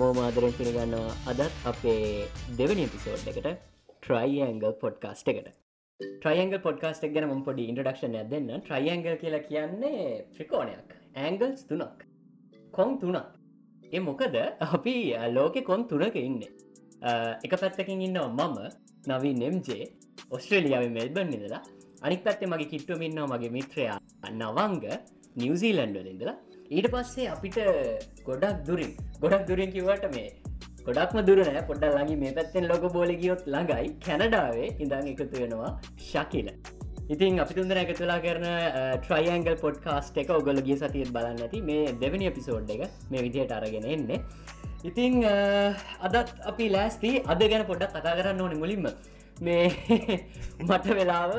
හැමෝ මාදරෙන් පිළිගන්නවා. අදත් අපේ දෙවනි පිසෝඩ් එකට ට්‍රයිඇංගල් පොඩ්කාස්ට එකට. ට්‍රයිඇංගල් පොඩ්කාස්ට ගැන ම පොඩි ඉන්ටඩක්ෂන දෙන්න. ට්‍රයිඇංගල් කියලා කියන්නේ ත්‍රිකෝණයක්. ඇංගල්ස් තුනක්. කොන් තුනක්. ඒ මොකද අපි ලෝකෙ කොන් තුනක ඉන්න. එක පැත්තකින් ඉන්න මම නවී නෙම්ජේ ඔස්ට්‍රේලියාව මෙල්බන් ඉදලා අනික් පැත්තේ මගේ කිට්ටුවම ඉන්නවා මගේ මිත්‍රයා නවංග නිවසීලන්ඩ ඉඳලා. ඊට පස්සේ අපිට ගොඩක් දුරින් ගොඩක් දුරින් කිවට මේ ගොඩක්ම දුරනෑ පොඩ්ඩ ලඟි මේ පැත්තෙන් ලොක බෝල ගියොත් ළඟයි. කැනඩාවේ ඉඳං එකතු වෙනවා ශකිල. ඉතින් අපි තුන්දර එකතුලා කරන ට්‍රයිඇංගල් පොඩ්කාස්ට එක ඔගොල ගිය සතියත් බලන්න ඇති. මේ දෙවනි එපිසෝඩ් එක මේ විදිහයට අරගෙන එන්නේ. ඉතිං අදත් අපි ලෑස්ති. අද ගැන පොඩ්ඩක් කතා කරන්න ඕන මුලින්ම. මේ මට වෙලාව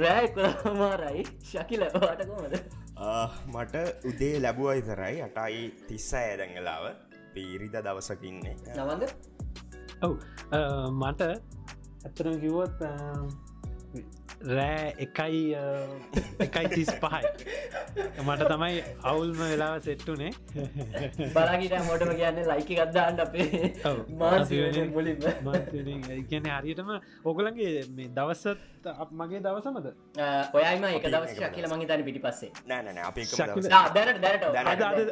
රෑ කොමාරයි ශකිල. වාටකොමද මට උදේ ලැබුව ඉතරයි අටයි තිස්ස ඇදැඟලාව පීරිද දවසකින්නේ නවද? ඔව්. මට ඇත්තරම කිව්වොත් රෑ එකයි එකයි තිස් පහයි. මට තමයි අවුල්ම වෙලාව සෙට්ටුනේ බලාගිට මොටම කියන්න ලයිකි ගත්දාන්න අපේ මුලින් කියන හරියටම ඕගලන්ගේ මේ දවසත් මගේ දවසමද? ඔයම එක දවස ශකිල මගේ තන පිටි පස්සේ නෑන අප දැනට දැනට.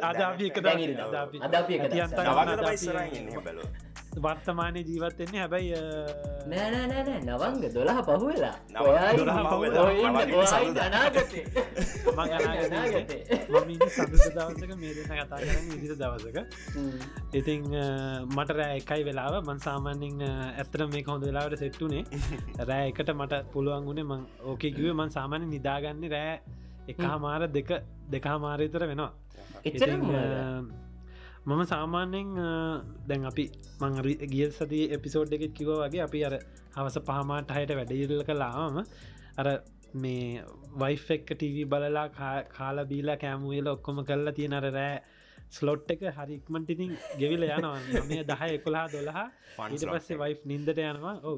අද අපි වර්තමානය ජීවත්වෙන්නේ හැබැයි නෑනෑනෑ නවංග දොළහ පහුවෙලා. දවසක. මේ කතා කරන්න ඉදිස දවසක. ඉතිං මට රෑ එකයි වෙලාව. මන් සාමාන්‍යින් ඇත්තර මේ කොහොඳ වෙලාවට සෙට්ටුනේ රෑ එකට මට පුළුවන් වුණේ මං ඕකේ කිවේ මන් සාමාන්‍ය නිදාගන්න රෑ එක හමාර දෙක දෙකා මාරතර වෙනවා මම සාමාන්‍යෙන් දැන් අපි මං ගිය සති එපිසෝඩ් එක කිව වගේ අපි අර හවස පහමාට හයට වැඩඉරල කලාම අර මේ වයිෆ එක්ක ටව බලලා කාලා බීලා කෑමුවල ඔක්කොම කරලා තියෙන අර රෑ ස්ලොට් එක හරික්මට ඉතින් ගෙවිල යනවා. මේ දහ එකොලා දොළහා ඊට පස්සේ වයිෆ් නින්දට යනවා. ඕ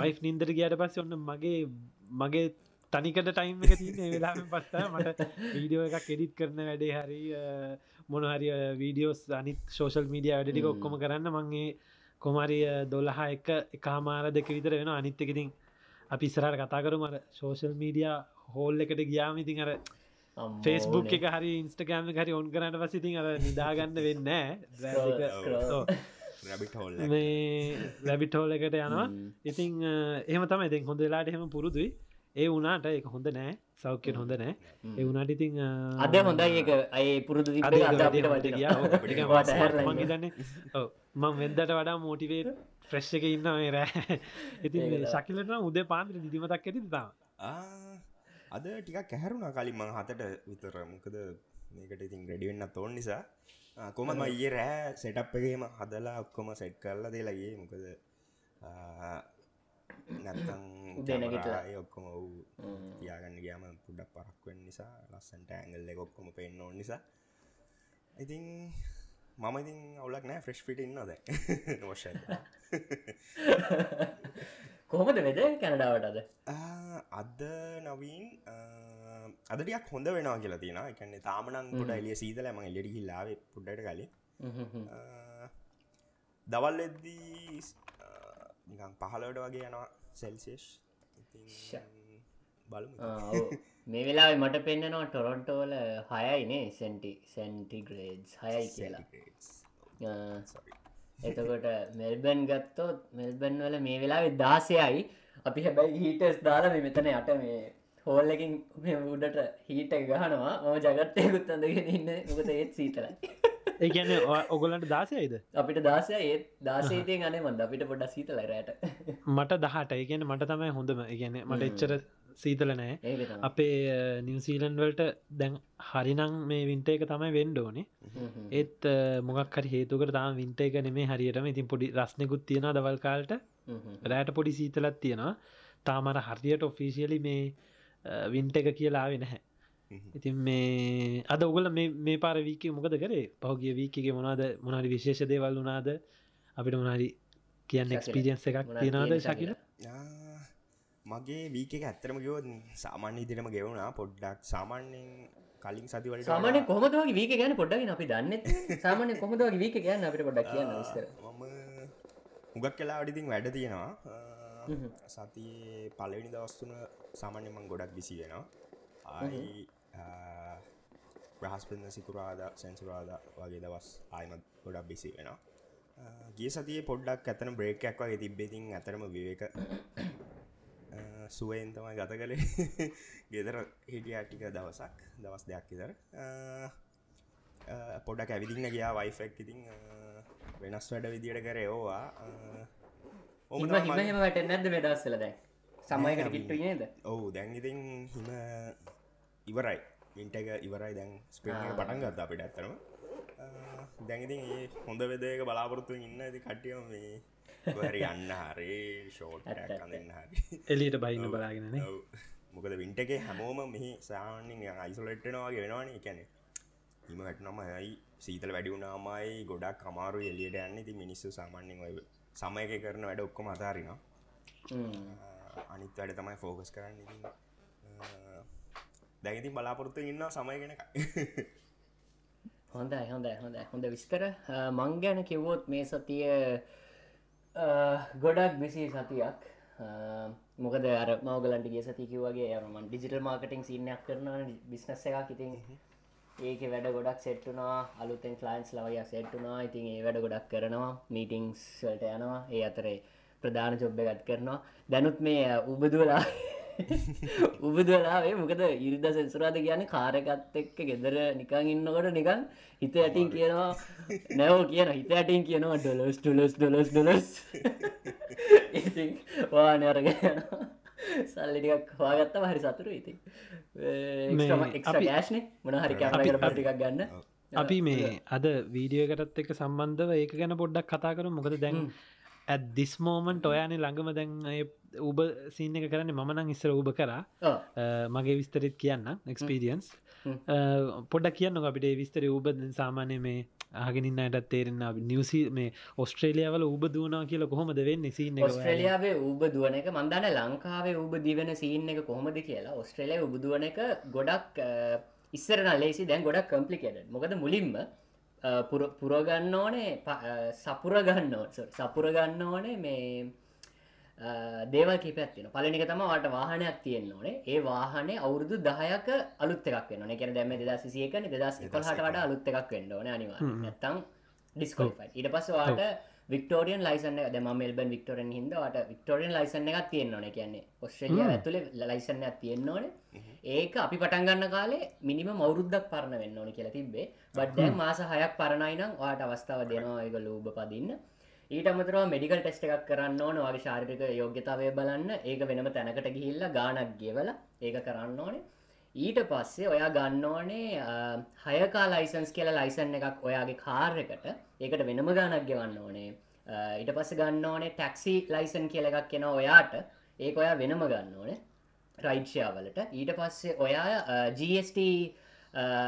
වයිෆ් නින්දර ගියට පස්ස ඔන්න මගේ මගේ තනිකට ටයිම් එක තියන්නේ වෙලාම පස්තා මට වීඩියෝ එකක් එඩිට් කරන වැඩේ හරි මොනහරි වීඩියෝස් අනිත් සෝෂල් මීඩිය වැඩටික ඔක්කොම කරන්න මගේ කොමරිය දොල්ලහා එක එකහමාර දෙක විතර වෙන අනිත්තකඉතින් අපි ඉස්සරට කතා කරු මර සෝෂල් මීඩිය හෝල් එකට ගියාම ඉතින් අර ෆෙස්බුක් එක හරි ඉන්ස්ටගෑම හරි ඔන් කරට පසිතින් අර නිදාගන්න වෙන්න රැබිට හෝල් එකට. යනවා. ඉතිං එහම තම ඉතින් හොඳ වෙලාට එහෙම පුරුදුයි ඒ වනාට එක හොඳ නෑ. සෞඛ්‍යය හොඳ නෑ. ඒ වනාට ඉතිං අද හොඳයි එක අයි පුරුදු මගේදන්න මං වෙදට වඩා මෝටිවේට ෆ්‍රෙශ් එක ඉන්න මේ රෑ. ඉතින් ශකිලට උදේ පාන්ත්‍ර දිදිමතක් ඇති තා අද ටිකක් කැහැරුණා කලින් මං හතට විතර. මොකද මේකට ඉතින් රෙඩිවෙන්න තෝන් නිසා. කොමම ඒ රෑ සෙටප් එකේම හදලා ඔක්කොම සෙට් කරලා දේලගේ මොකද උදනගට ඔක්කොම වූ තියාගන්න ගයාම පුඩක් පරක්වෙන් නිසා ලස්සන්ට ඇංගල්ල ඔක්කොම පෙන්න්න ඕ නිසා. ඉතින් මම ඉතින් අවුලක් නෑ ෆ්‍රෙස්් පිට ඉන්නද නොෂ කොහොමද වෙද කැනඩාවටද? අද නවීන් අදටියක් හොඳ වෙනවා කියලා තියෙන එකන්නේ තාමනං පුඩ එලිය සීතල ම එලෙඩි හිල්ලාව පුඩ්ඩට කලින්. දවල් එද්දී නිකං පහලට වගේ යනවා සෙල්සිේෂ් බලමු මේ වෙලා මට පෙන්න්නනවා ටොරොන්ටෝල හයයිනේ සෙන්ටි සැන්ටිග්‍රේඩ්ස් හයයි කියලා. එතකොට මෙල්බන් ගත්තොත් මෙල්බන් වල මේ වෙලා දාසයයි. අපි හැබැයි හීටස් දාලා මේ මෙතන යට මේ හෝල්ලකින් උඩට හීට ගහනවා. ඕ ජගත්තයකුත් අඳගෙන ඉන්න. මොකද ඒත් සීතරයි ඒගැන ඔගොලන්ට දාසයයිද? අපිට දාසය ඒත් දාසේතය ගන මන්ද. අපිට පොඩ සීතල රෑට. මට දහට. ඒගැන මට තමයි හොඳම. ඉගැන මට එච්චර සීතල නෑ. අපේ නිවසීලන් වලට දැන් හරිනං මේ වින්ට එක තමයි වෙන්ඩෝනේ ඒත් මොගක් හරි හේතුකට තාම වින්ට එක නෙමේ හරියටම. ඉතින් පොඩි රස්නෙකුත් තියෙන දවල්කාල්ට රෑට පොඩි සීතලත් තියෙනවා. තාමර හරියට ඔෆිසිියලි මේ වින්ට එක කියලාවෙ නැහැ ඉතින් මේ අද ඔගල මේ පාර වීක මොකද කරේ? පහුගිය වීකගේ මොනාද මොනහරි විශේෂ දේවල් වනාද අපිට මොනහරි කියන්න එක්ස්පිරියන්ස එකක් තියෙනවාද ශකිල? මගේ වීක ඇත්තරම ගව සාමාන්‍ය දිනම ගෙවුණා. පොඩ්ඩක් සාමාන්‍යෙන් කලින් සතිවලට සාමානය කොමදවගේ වීක ගැන පොඩ්ඩගෙන අපි දන්න සාමානය කොමදවගේ වීක ගැන අපිට පොඩක් කියන්න විස්තර. මම හුගක් කලා අඩිතින් වැඩ තියෙනවා. සතියේ පලවෙනි දවස්තුන සාමාන්‍යමං ගොඩක් බිසි වෙනවා. ආයි බ්‍රහස්පන්න සිකුරාද සැන්සුරාද වගේ දවස් ආයමත් ගොඩක් බිසි වෙනවා. ගිය සතිය පොඩ්ඩක් ඇතන බ්‍රේක්යක් වගේ තිබ්බෙතින් ඇතරම විවේක සුවයෙන් තමයි ගත කළේ. ගෙදර හිටිය ටික දවසක් දවස් දෙයක් ඉදර පොඩක් ඇවිදින්න ගියා වයිෆෙක් ඉතින් වෙනස් වැඩ විදියට කර ඕවා. ඔම හිමහෙම වැට නැද වෙදස්සල දැන්? සමයකට කිට්ට නේද? ඔවු දැන් ඉතින් හිම ඉවරයි. ඉන්ටක ඉවරයි. දැන් ස්පේන පටන් ගත්තා අපිට ඇත්තරම දැඟඉතින් ඒ හොඳ වෙදක බලාපොරත්තු ඉන්න. ඇති කට්ටියම මේ හරි අන්න හරේ ෂෝට් කඳන්න හරි. එලියට බයින්න බලාගෙනන. මොකද වින්ටගේ හැමෝම මෙහි සානින් අයිසොලෙට්ටනවා ගෙනවාන එකැනෙ හිම වැටනම ඇයි සීතල වැඩිවුනාමයි ගොඩක් කමාරු එලියට යන්න. ති මිනිස්සු සාමාන්‍යෙන් ඔය සමයක කරන වැඩ ඔක්කොම අතාරිනවා. අනිත් වැඩ තමයි ෆෝකස් කරන්න ඉතින් දැගතින් බලාපොරොත්තු ඉන්න සමයගෙන හොඳයි හොඳ හොඳ හොඳ විස්තර. මං ගැන කිව්වොත් මේ සතිය ගොඩක් බිසි සතියක්. මොකද අර මවගලන්ට ගේ සතිකි වගේ යමන් ඩිජිටල් මාර්කටිං සින්නයක් කරන බිස්නස් එකක් ඉතින් ඒක වැඩ ගොඩක් සෙට්ටුනා අලුතෙන් ෆලයින්ස් ලවය සෙට්ටුනා ඉතින් ඒ වැඩ ගොඩක් කරනවා. මීටිංස්වලට යනවා. ඒ අතරේ ප්‍රධාන ජොබ්බ ගත් කරනවා. දැනුත් මේ උබදුවලා උබදලාවේ මොකද ඉරිද සෙන්සුරාද කියන කාරකත් එක්ක ගෙදර නිකං ඉන්නකොට නිකන් හිත ඇටින් කියනවා නැවෝ කියන හිත ඇටින් කියනවා ඩොලස් ඩොලස් ඩොලස් ඩොලස්. ඉතින් වාන අරගෙන සල්ලිටිකක් හවාගත්ත හරි සතුරු ඉතින්. ෑශ්නේ මොන හරි කැමරකට පටිකක් ගන්න. අපි මේ අද වීඩියෝකටත් එක සම්බන්ධව ඒක ගැන පොඩ්ඩක් කතා කරු මොකද දැන් ඇදදිස් මෝමන්ට ඔයානේ ළඟම දැන් උබ සින්න එක කරන්න මනං ඉස්සර උබ කරා. මගේ විස්තරිත් කියන්න එක්ස්පීරියන්ස් පොඩක් කියන්න අපිට විස්තර උබ සාමානය මේ ආගෙනන්නට තේරෙන නිවසි මේ ඔස්ට්‍රේලියාවල උබ දුවනා කියල කොහොමද වෙන්න සින්න ඔස්ට්‍රේලියාවේ උබ දුවන එක මන්දන්න ලංකාවේ උබ දිවන සින්න එක කොහොමද කියලා. ඔස්ට්‍රේලිය උබදුවන එක ගොඩක් ඉස්සරන ලේසි දැන් ගොඩක් කම්පලිකේට මොකද මුලින්ම පුරගන්න ඕනේ සපුරගන්න සපුරගන්න ඕනේ මේ දේවල් කිපත්තින පලනික තම වාට වාහනයක් තියෙන් ඕනේ. ඒ වාහනේ අවුරුදු දහයක අලුත් එකක් වන්න එකන දැම දෙදා සියකන දෙදස් එකොහට වඩ අලුත් එකක් වෙන්න ඕන අනිවා නැත්තං ඩිස්කෝෆයි ඉට පස්ස වාට වික්ටෝරියන් ලයිසන්න ද මෙල්බන් වික්ටෝරන් හිදවට වික්ටෝරියන් ලයිසන්න එකක් තියෙන් ඕන කියන්නේ. ඔස්ට්‍රලිය ඇතුලේ ලයිසන්න තියෙන් ඕන. ඒක අපි පටන්ගන්න කාලේ මිනිම මවරුද්දක් පරණ වෙන්න ඕන කියලා තිබේ බඩ්ඩෑ මාස හයක් පරණයිනම් වාට අවස්ථාව දෙනවා එක ලූබ පදින්න. ඊට අමතරව මෙඩිකල් ටෙස්ට එකක් කරන්න ඕන. වගේ ශාරික යෝග්‍යතාවය බලන්න. ඒක වෙනම තැනකට ගිහිල්ල ගානක් ගෙවල ඒක කරන්න ඕනේ ඊට පස්සේ ඔයා ගන්න ඕනේ හයකා ලයිසන්ස් කියලා ලයිසන් එකක් ඔයාගේ කාර්යකට ඒකට වෙනම ගානක් ගෙවන්න ඕනේ. ඊට පස්ස ගන්න ඕනේ ටැක්සි ලයිසන් කියල එකක් කෙන ඔයාට. ඒක ඔයා වෙනම ගන්න ඕනේ රයිඩ්ෂයාවලට ඊට පස්සේ ඔයා GST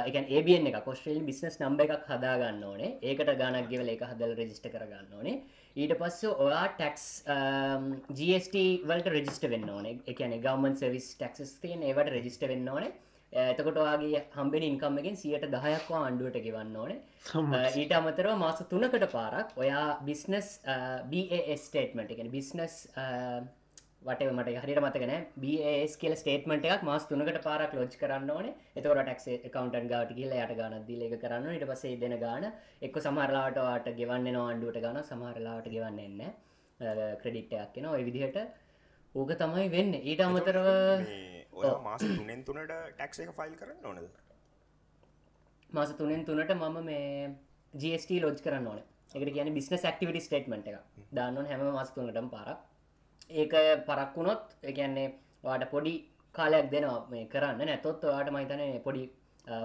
එක ඒබියන් එක කොස්ට්‍රේල් බිස්නස් නම්බ එකක් හදාගන්න ඕනේ. ඒකට ගානක් ගෙවල එක හදල් රජිස්ට කරගන්න ඕනේ. ඊට පස්ස ඔයා ටැක්ස් GST වලට රජිස්ට වෙන්න ඕනේ. එකන ගවමන් සවිස් ටක්ස් තියන ඒවට රජිස්ට වෙන්න ඕනේ. එතකොට වගේ හම්බෙන ඉන්කම්මකින් සියට දහයක්වා අන්ඩුවට ගෙවන්න ඕනේ. ඊට අමතරව මාස තුනකට පාරක් ඔයා බිස්නස් බස්ටේටමට එකෙන බිස්නස් වට මට හරිට මතකන බස් කියල ස්ටේටමට එකක් මස් තුනකට පාරක් ලෝච් කරන්න ඕන. එතවට ටක් කවන්ටන් ගවට කියල යට ගන දිලක කරන්න ඉට පසේ දෙන ගාන එක් සමරලාටවාට ගෙවන්න අන්ඩුවට ගන සමහරලාට ගෙවන්න එන්න ක්‍රඩිට්ටයක් කියෙන ඔය විදිහට ඕක තමයි වෙන්න. ඊට අමතරව මාස තුනෙන් තුනට ටැක්ස එක ෆයිල් කරන්න ඕනද? මාස තුනෙන් තුනට මම මේ ජස්ට ලෝජ් කරන්න ඕන. එකට කියන බිස්නස් ක්ටිවිට ස්ටේට්මට එක දාන්නන හැම මාස තුනටම පාරක් ඒක පරක් වුණොත් එකන්නේ වාට පොඩි කාලයක් දෙනවා මේ කරන්න. නැතොත් වාට මහිතන පොඩි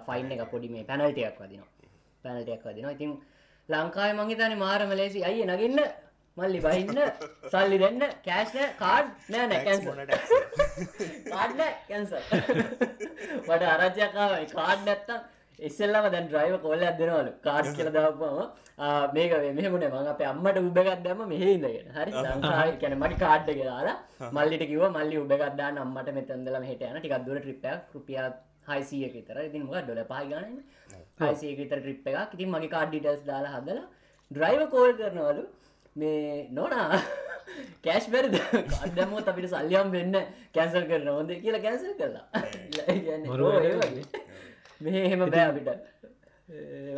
ෆයින් එක පොඩි මේ පැනල්ටයක් වදිනවා. පැනල්ටයක් වදිනවා. ඉතින් ලංකාය මංහිතන මාරම ලේසි. අය නගන්න. මල්ලි බහින්න. සල්ලි දෙන්න. කෑශ්න කාඩ් නෑ නැකැන්ස කාඩ්න කැන්ස වට අරජ්‍යකාව කාඩ් නැත්තම් එස්සල්ලම දැන් ්‍රයිව කොල්ල අදනවලු කාඩ් කියල දවපම මේක මෙහමුණ මං අප අම්මට උබගත්දම මෙහහිදගෙන හරි ලංකායි කැන මටි කාඩ්ඩ කියලා මල්ලිට කිව මල්ලි උබගත්දා අම්මට මෙතන්දල හට යන ටිකක් දුර ට්‍රිප්පයක් රුපියා හයිසිය තර ඉතින් මොක ඩොල පහි ගන්න හයිසිය විතර ට්‍රිප් එකක්. ඉතින් මගේ කාඩ්ඩිටස් දාලා හදලා ඩ්‍රයිව කෝල් කරනවලු. මේ නොනා කෑශ් බැරිද? අඩමෝ අපිට සල්ලියම් වෙන්න කැන්සල් කරන හොඳ කියලා කැන්සල් කරලා මරු මේ එහෙම බෑ අපිට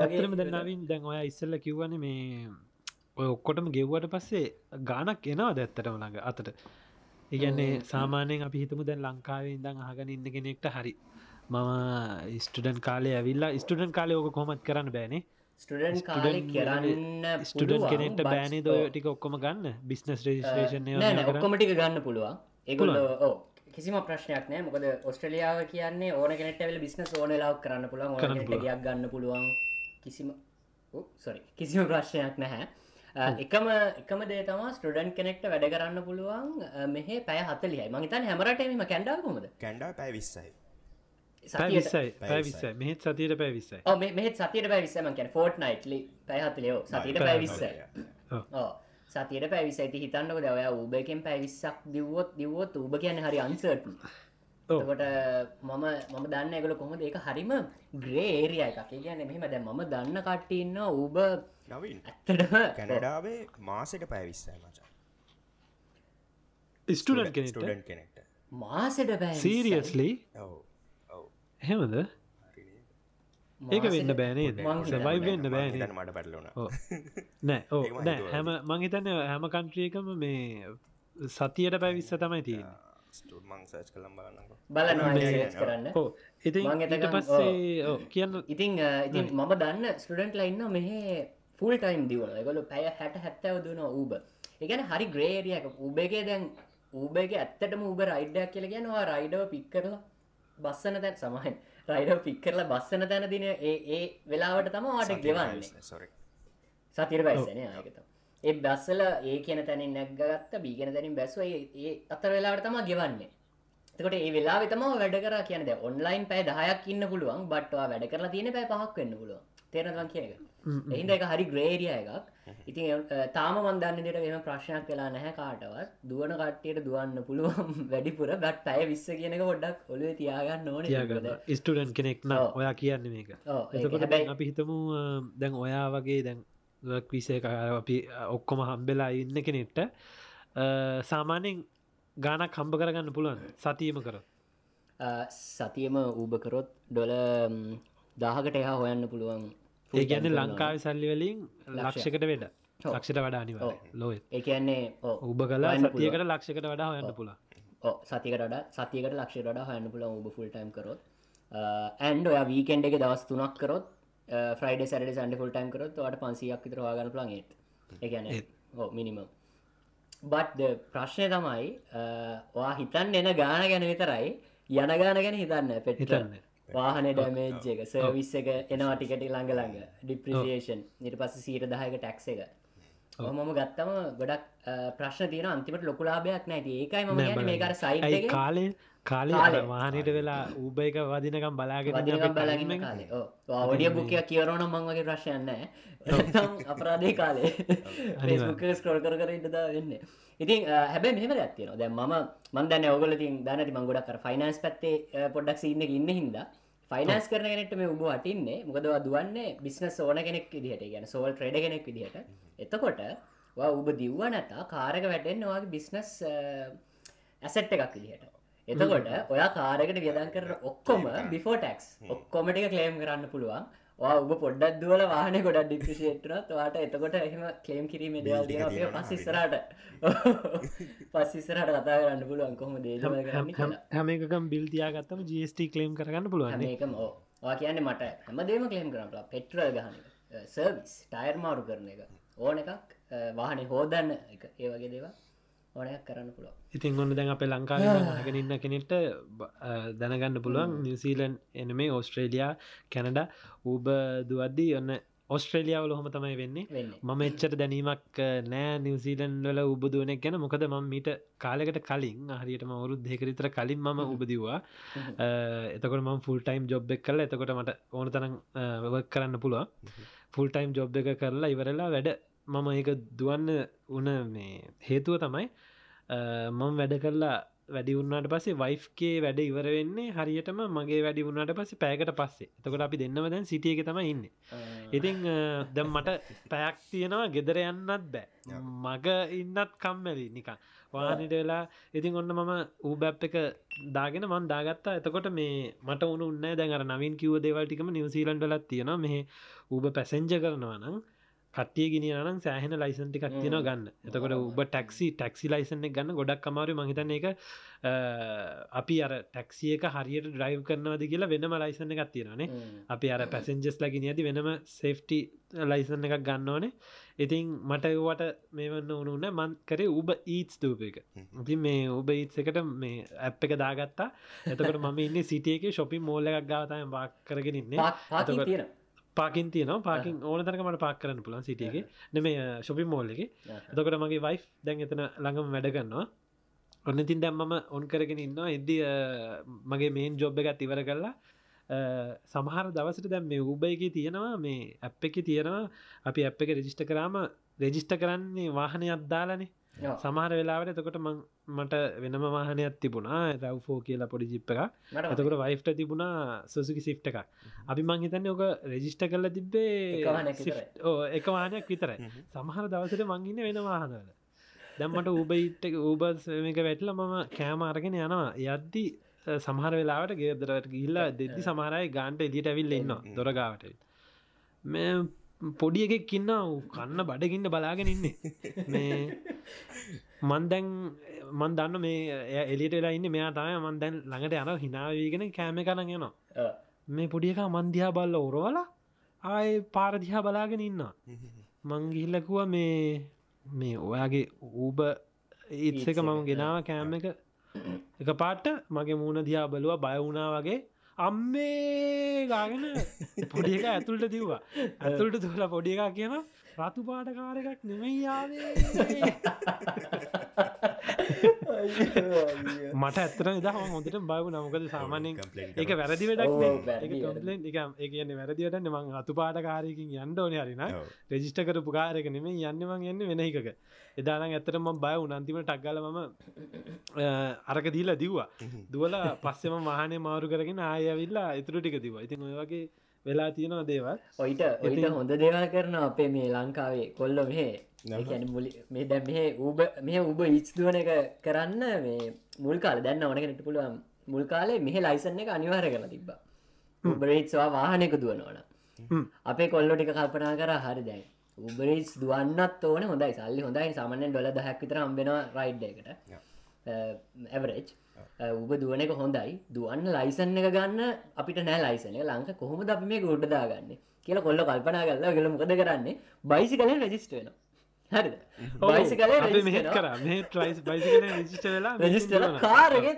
ඇතරම දන්නවින් දැන් ඔය ඉස්සල්ල කිව්වන මේ ඔය ඔක්කොටම ගෙව්වට පස්සේ ගානක් එනවා දැත්තටම ළඟ අතට? ඉගන්නේ සාමානයෙන් අපි හිතමු දැන් ලංකාවේ ඉදං අහගන ඉන්න කෙනෙක්ට හරි. මම ස්ටඩන් කාලේ ඇවිල්ලා ස්ටඩන් කාලය ඕක කොමත් කරන්න බෑනේ. ස්ටඩන් කෙනෙක්ට බෑනේ දෝ ටික ඔක්කොම ගන්න? බිස්නස් රේෂේෂන් ඔක්කොමටික ගන්න පුළුවන්. ඒගොල ඕ කිසිම ප්‍රශ්නයක් නෑ. මොකද ඔස්ට්‍රලියාව කියන්නේ ඕන කෙනෙට්වල බිස්නස් ඕන ලාක් කරන්න පුළුවන් ඕන යක් ගන්න පුළුවන්. කිසිම සොරි කිසිම ප්‍රශ්නයක් නැහැ. එකම එකම දේ තම ස්ටඩන් කෙනෙක්ට වැඩ කරන්න පුළුවන් මෙහ පැය හතලියයි මහිතන් හැමරටම කැන්ඩාවකොමද කැන්ඩා පැ විස්සයි. පැවිස්සයි මෙහෙත් සතියට පැවිස්සයි මෙත් සතියට පැවිස්සම කැන ෆෝට් නයිට්ලි පැහතිලයෝ සතියට පැවිස්සයි සතියට පැවිස ඇති හිතන්නක දවය ඌබකෙන් පැවිස්සක් දිව්වොත් දිව්වොත් ූබ කියන්න හරි අන්සර්ට කොට මම මම දන්න එකල කොහොම ඒක හරිම ග්‍රේ ඒරිය එකක්. කියන්න මෙහෙම දැ මම දන්න කට්ටඉන්න ඌබ නවින්. ඇත්තටම කැනඩාවේ මාසට පැවිස්සයි මචා. ස්ටඩන් කෙනෙක්ට? මාසට පැ සීරියස්ලි ඔව. ඔව. හෙමද ඒක වෙන්න බෑනේ සබයි වෙන්න බෑන මට පැටලුණ. නෑ ඕ නෑ. හැම මංහිතන්න හැම කන්ට්‍රියකම මේ සතියට පැවිස්ස තමයි තිය ස්ටමං සච් කළම් බලන්නක බලනවා මේ- search කරන්න. ඕ ඉති එතකන්- පස්සේ කියන්න ඉතින් අ, ඉතින් මම දන්න ස්ටඩන්ට් ලයින්න මෙහ ෆුල් ටයිම් දිවන ගොල පැය හැට හැත්තව දුන ඌබ එකන හරි ග්‍රේරියක උබේගේ දැන් ඌබේගේ ඇත්තටම උබ රයිඩ්ඩයක් කියල ගැනවා රයිඩව පික් කරලා බස්සන තැන් සමහන් රයිඩ පික් කරලා බස්සන තැන දින ඒ වෙලාවට තම වාට ගෙවන්නේ. සොරි සතිර බයිසන ආයකත ඒ බස්සල ඒ කියන තැනින් නැක්ගත්ත බීගෙන තැනින් බැස්ව ඒ අතර වෙලාවට තම ගෙවන්නේ. තකට ඒ වෙලා තම වැඩ කර කියනද ඔන්ලයින් පැය දහයක් ඉන්න පුළුවන් බට්වා වැඩ කරලා තියෙන පැය පහක් වෙන්න පුළුවන්. තේරවන් කියන එහින්ද එක හරි ග්‍රේරිය එකක්. ඉතින් තාම මන්දන්න දෙට වෙන ප්‍රශ්නයක් වෙලා නැහැ කාටවත්. දුවන කට්ටියට දුවන්න පුළුවන් වැඩිපුර. බට් පැය විස්ස කියනක ගොඩක් ඔලුව තියාගන්න ඕන ස්ටඩන් කෙනෙක්. ඔයා කියන්න මේක. අපි හිතමු දැන් ඔයා වගේ දැන් විසේ අපි ඔක්කොම හම්බෙලා ඉන්න කෙනෙට්ට සාමානෙන් ගානක් හම්බ කරගන්න පුළුවන් සතියම කර සතියම ඌබකරොත් ඩොල දාහකට එහා හොයන්න පුළුවන් ඒ ගැන්න ලංකාව සල්ලි වලින් ලක්ෂකට වෙඩ. ලක්ෂට වඩා අනිව කියන්නේ ඕ උබ කලා සතියකට ලක්ෂකට වඩා හොයන්න ඕ සතිකට සතියකට ලක්ෂ ඩ හයන්න පුල ඔබ ෆුල් ටයිම් කරොත්. ඇන්ඩ ඔය වීකෙන්ඩ එක දවස් තුනක් කරොත් Friday Saturday Sunday full time කරොත් වට පන්සියක් විතර වාගන්න ප්ලන්ගේත් එකන ඕ මිනිමම් බට්ද ප්‍රශ්නය තමයි වා හිතන් එන ගාන ගැන විතරයි යන ගාන ගැන හිතන්න පෙට්ටන්න. වාහන ඩමේජ් එක සර්විස් එක එනවා ටිකට ළඟ ළඟ. ඩිප්‍රසිේෂන් නිට පස සීට දහයක ටැක්ස එක. මම ගත්තම ගොඩක් ප්‍රශ්න තියන අන්තිමට ලොකුලාභයක් නැති ඒකයි ම නෑ මේ බලන්න. කර සයිට් ඇයි එක කාලේ කාලේ. වානයට වෙලා ඌබ එක වදිනකම් බලාගෙන බලගන්න කාලේ. ඔඩිය බුකයක් කියවරන මං වගේ ප්‍රශ්යන්න අපරාධය කාලේ. ස්කෝල් කර කර ඉටද වෙන්න. ඉතින් අ, හැබැයි මෙහම ඇත්තියන දැ ම මන්දන්න ඔගල තින් දැනති මංගොඩක් ෆයිනන්ස් පත්තේ පොඩක් ඉන්න ඉන්න හිද ෆයිනස් කරන කෙනෙට මේ උබ වටින්නේ. මොකදවා දුවන්නේ බිස්නස් ඕන කෙනෙක් විදිහට. ගැන සෝල් ට්‍රඩ කෙනෙක් විදිහට. එතකොට උබ දිව්ව නැතා කාරක වැටෙන් වාගේ බිස්නස් ඇසට් එකක් විදිහට එතකොට ඔයා කාරකට වියදන් කර ඔක්කොම බිෆෝ ටක්ස් ඔක්කොමටික කලේම් කරන්න පුළුවන්. උබ පොඩ්ඩක් දුවල වාහන ගොඩක් ඩිපිෂේට්නත් වාට එතකොට එහෙම කලේම් කිරීම දේවල් තියෙනවා පස්සිස්සරට පස්සිස්සරට කතා කරන්න පුළුවන් කොහොම දේශම කරන්න කියලා. හැම එකකම් බිල්තියාගත්තම ජස්ට කලේම් කරගන්න පුළුවන් මේකම ඕවා කියන්න මට හැමදේම කලේම් කරන්න පෙට්‍රල් ගහන සර්විස් ටයර් මාරු කරන එක ඕන එකක් වාහන හෝදන්න එක. ඒ වගේ දේවා ඕනයක් කරන්න පුළුව ඉතින් ඔන්න දැන් අපේ ලංකාව හගෙන ඉන්න කෙනෙට දැනගන්න පුළුවන්. නිවසීලන් එනමේ ඕස්ට්‍රේලයා කැනඩ ඌබ දුවද්දී ඔන්න ඔස්ට්‍රේලියාවල හොම තමයි වෙන්නේ. මම එච්චට දැනීමක් නෑ නිවසීලන් වල උබදුවනෙක් ගැන. මොකද ම මීට කාලෙකට කලින් හරියටම අවුරුත් දෙකරිතර කලින් මම උබදිවා එතකොට ම ෆුල් ටයිම් ජොබ් එක් කල එතකොට මට ඕන තරම් වක් කරන්න පුළුව ෆුල් ටයිම් ජොබ් එක කරලා ඉවරලා වැඩ මම ඒක දුවන්න උන මේ හේතුව තමයි මම වැඩ කරලා වැඩි උන්නට පස්සේ වයිෆ්ගේ වැඩ ඉවර වෙන්නේ හරියටම මගේ වැඩි වුණට පස්සේ පෑකට පස්සේ. එතකොට අපි දෙන්නම දැන් සිටියක තම ඉන්න. ඉතිං දැම් මට පැයක් තියෙනවා ගෙදර යන්නත් බෑ. මග ඉන්නත් කම්මැලි නිකන්. වානට වෙලා ඉතින් ඔන්න මම ඌබැප් එක දාගෙන මන් දාගත්තා. එතකොට මේ මට උන උන්න දැන් අර නවින් කිව දේවල්ටිකම නිවසීලන්ඩලත් තියෙන මෙහ ඌබ පැසෙන්ජ කරනවා නම් කටිය ගෙනනම් සෑහෙන ලයිසන් ටිකක් තියෙන ගන්න. එතකොට උබ ටැක්සි ටැක්සි ලයිසන් එක ගන්න ගොඩක් කමාරු මහිතන එක අපි අර ටැක්සියක හරියට ඩ්‍රයිව් කරනවද කියලා වෙනම ලයිසන එකක් තියෙනනේ අපි අර පැසෙන්ජස් ලගෙන ඇති වෙනම සේෆ්ටි ලයිසන් එකක් ගන්නවනේ. ඉතින් මට ඒවට මේවන්න ඕනුන්න මන් කරේ උබ ඊත්ස් දූප එක. ඉති මේ උබ ඊත්ස එකට මේ ඇප් එක දාගත්තා. එතකට මම ඉන්න සිටියක ශොපි මෝල්ල එකක් ගාතයම වාක් කරගෙන ඉන්නේ පාකින් තියන පාකින් ඕන තරකමට පාක් කරන්න පුළන් සිටියගේ. නෙම ශොපි මෝල්ල එතකොට මගේ වයිෆ් දැන් එතන ළඟම වැඩ කරන්නවා ඔන්න තින් දැම්මම ඔන් කරගෙන ඉන්න එද්දි මගේ මේන් ජොබ් එකත් ඉවර කරලා සමහර දවසට දැම් මේ උබ එක තියෙනවා මේ ඇප් එක තියෙනවා. අපි ඇප් එක රෙජිස්ට කරාම රෙජිස්ට කරන්නේ වාහනය අත්දාලනේ සමහර වෙලාවට එතකොට මට වෙනම වාහනයක් තිබුණා. රව්ෆෝ කියලා පොඩි ජිප් එක එතකොට වයිෆ්ට තිබුණා සුසුකි සිට් එක අපි මං හිතන්නේ ඕක රෙජිස්ට කරල තිබ්බේ එක වානයක් විතරයි. සමහර දවසට මංගන්න වෙන වාහනවල. දැම්මට ඌබයිට් ඌබස් එක වැටල මම කෑම අරගෙන යනවා. යද්දි සමහර වෙලාවට ගේදරට ගිල්ලා දෙදදි සමහරයි ගාන්ට එලියට ඇවිල්ල ඉන්න දොරගාවට මේ පොඩි එකෙක් කින්න කන්න බඩගින්න බලාගෙන ඉන්නේ. මේ මන්දැන් මන් දන්න මේ එලිට වෙලා ඉන්න. මෙයා තමයි මන් දැන් ළඟට යන හිනාවීගෙන කෑම කරන යනවා. මේ පොඩියක මන්දිහා බල්ල ඔරවලා ආය පාරදිහා බලාගෙන ඉන්න මංගිහිල්ලකුව මේ මේ ඔයාගේ ඌබ ඉත්ස එක මම ගෙනාව කෑම එක එක. පාට්ට මගේ මූුණ දිහා බලුව. බය වුණා වගේ අම්මේ ගාගෙන පොඩි එක ඇතුළට දිව්වා. ඇතුළට තුල පොඩි එකක් කියන රතු පාටකාර එකක් නෙමයියාවේ මට ඇත්තර දහම හොඳට බයව නමකද සාමානෙන් එක වැරදි වැඩක් එක ඒ කියන වැරදිට මං අතු පාටකාරයකින් යන්න ඕන හරින රෙජිස්ට කරපු කාරක නෙම යන්නමං යන්න වෙන එකක එදාන ඇතරම බය උනන්තිම ටක්ගල මම අරක දීලා දිව්වා. දුවල පස්සෙම මහනේ මාරු කරගෙන ආයවිල්ලා ඉතුරු ටික දිව ඉතින් ඔය වගේ වෙලා තියෙනවා දේවල්. ඔයිට ඔයිට හොඳ දේවල් කරන අපේ මේ ලංකාවේ කොල්ල මෙහේ. මුලි මේ දැ මෙහ ඌබ මේ උබ ඉච්දුවන එක කරන්න මේ මුල් කාල දැන්න ඕනකනට පුළුවන්. මුල් කාලේ මෙහ ලයිසන්න එක අනිවාර කළ තිබ්බා. උබරේත්වා වාහනක දුවනවන අපේ කොල්ලො ටික කල්පනා කර හරි දැන් උබරේස් දුවන්නත් ඕන. හොඳයි. සල්ලි හොඳයි. සාමනෙන් ඩොල දහැක් විතර හම්බෙන රයිඩ් එකට ඇවරේජ් උබ දුවන එක හොඳයි. දුවන්න ලයිසන් එක ගන්න අපිට නෑ ලයිසනය ලංක කොහොමද අපි මේ ගොඩදාගන්න කියලා කොල්ල කල්පනා කරලා ගල මොකද කරන්නේ? බයිසි කල රජිස්ට වෙන හරි බයිසි කල මෙහෙත් කර. මේ ට්‍රයිස් බයිසි රජිස්ට වෙලා රජිස්ට කාරගේ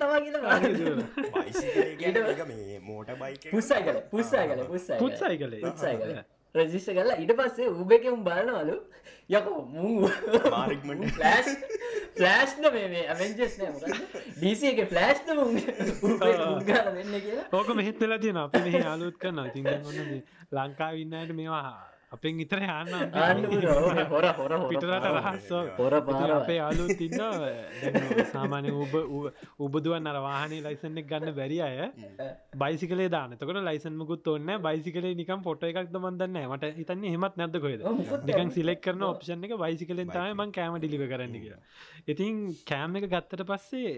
බයි පුස්සයි කල පුස්සයි කල පුස්සයි කලේ පුත්සයි කල රජිස්ට කරලා ඉට පස්සේ උබකම් බලනවලු. යකෝ මු. ෆලෑශ් ෆලෑශ්න මේ ඇවෙන්ජස් නෑ ඩීසි එක කියලා. ඕක මෙහෙත් වෙලා තියෙන අපි මෙහ අලුත් කරන්න ඉතින් ඔන්න ලංකා ඉන්නයට මේවා අපෙන් ඉතර යන්න හොර හොර පිටරට රහස් හොර පාර අපේ අලු තින්න සාමානය උබ උබදුවන් අර වාහනේ ලයිසන්නෙක් ගන්න බැරි අය බයිසිකලේ දානතකට ලයිසන්මකුත් ඔන්න බයිසිකලේ නිකම් පොට එකක් දමන්දන්න මට හිතන්න හෙමත් නැද කොයිද නිකන් සිලෙක් කරන ඔප්ෂන් එක බයිසිකලෙන් තමයි මං කෑම ඩිලිව කරන්න කිය ඉතින් කෑම් එක ගත්තට පස්සේ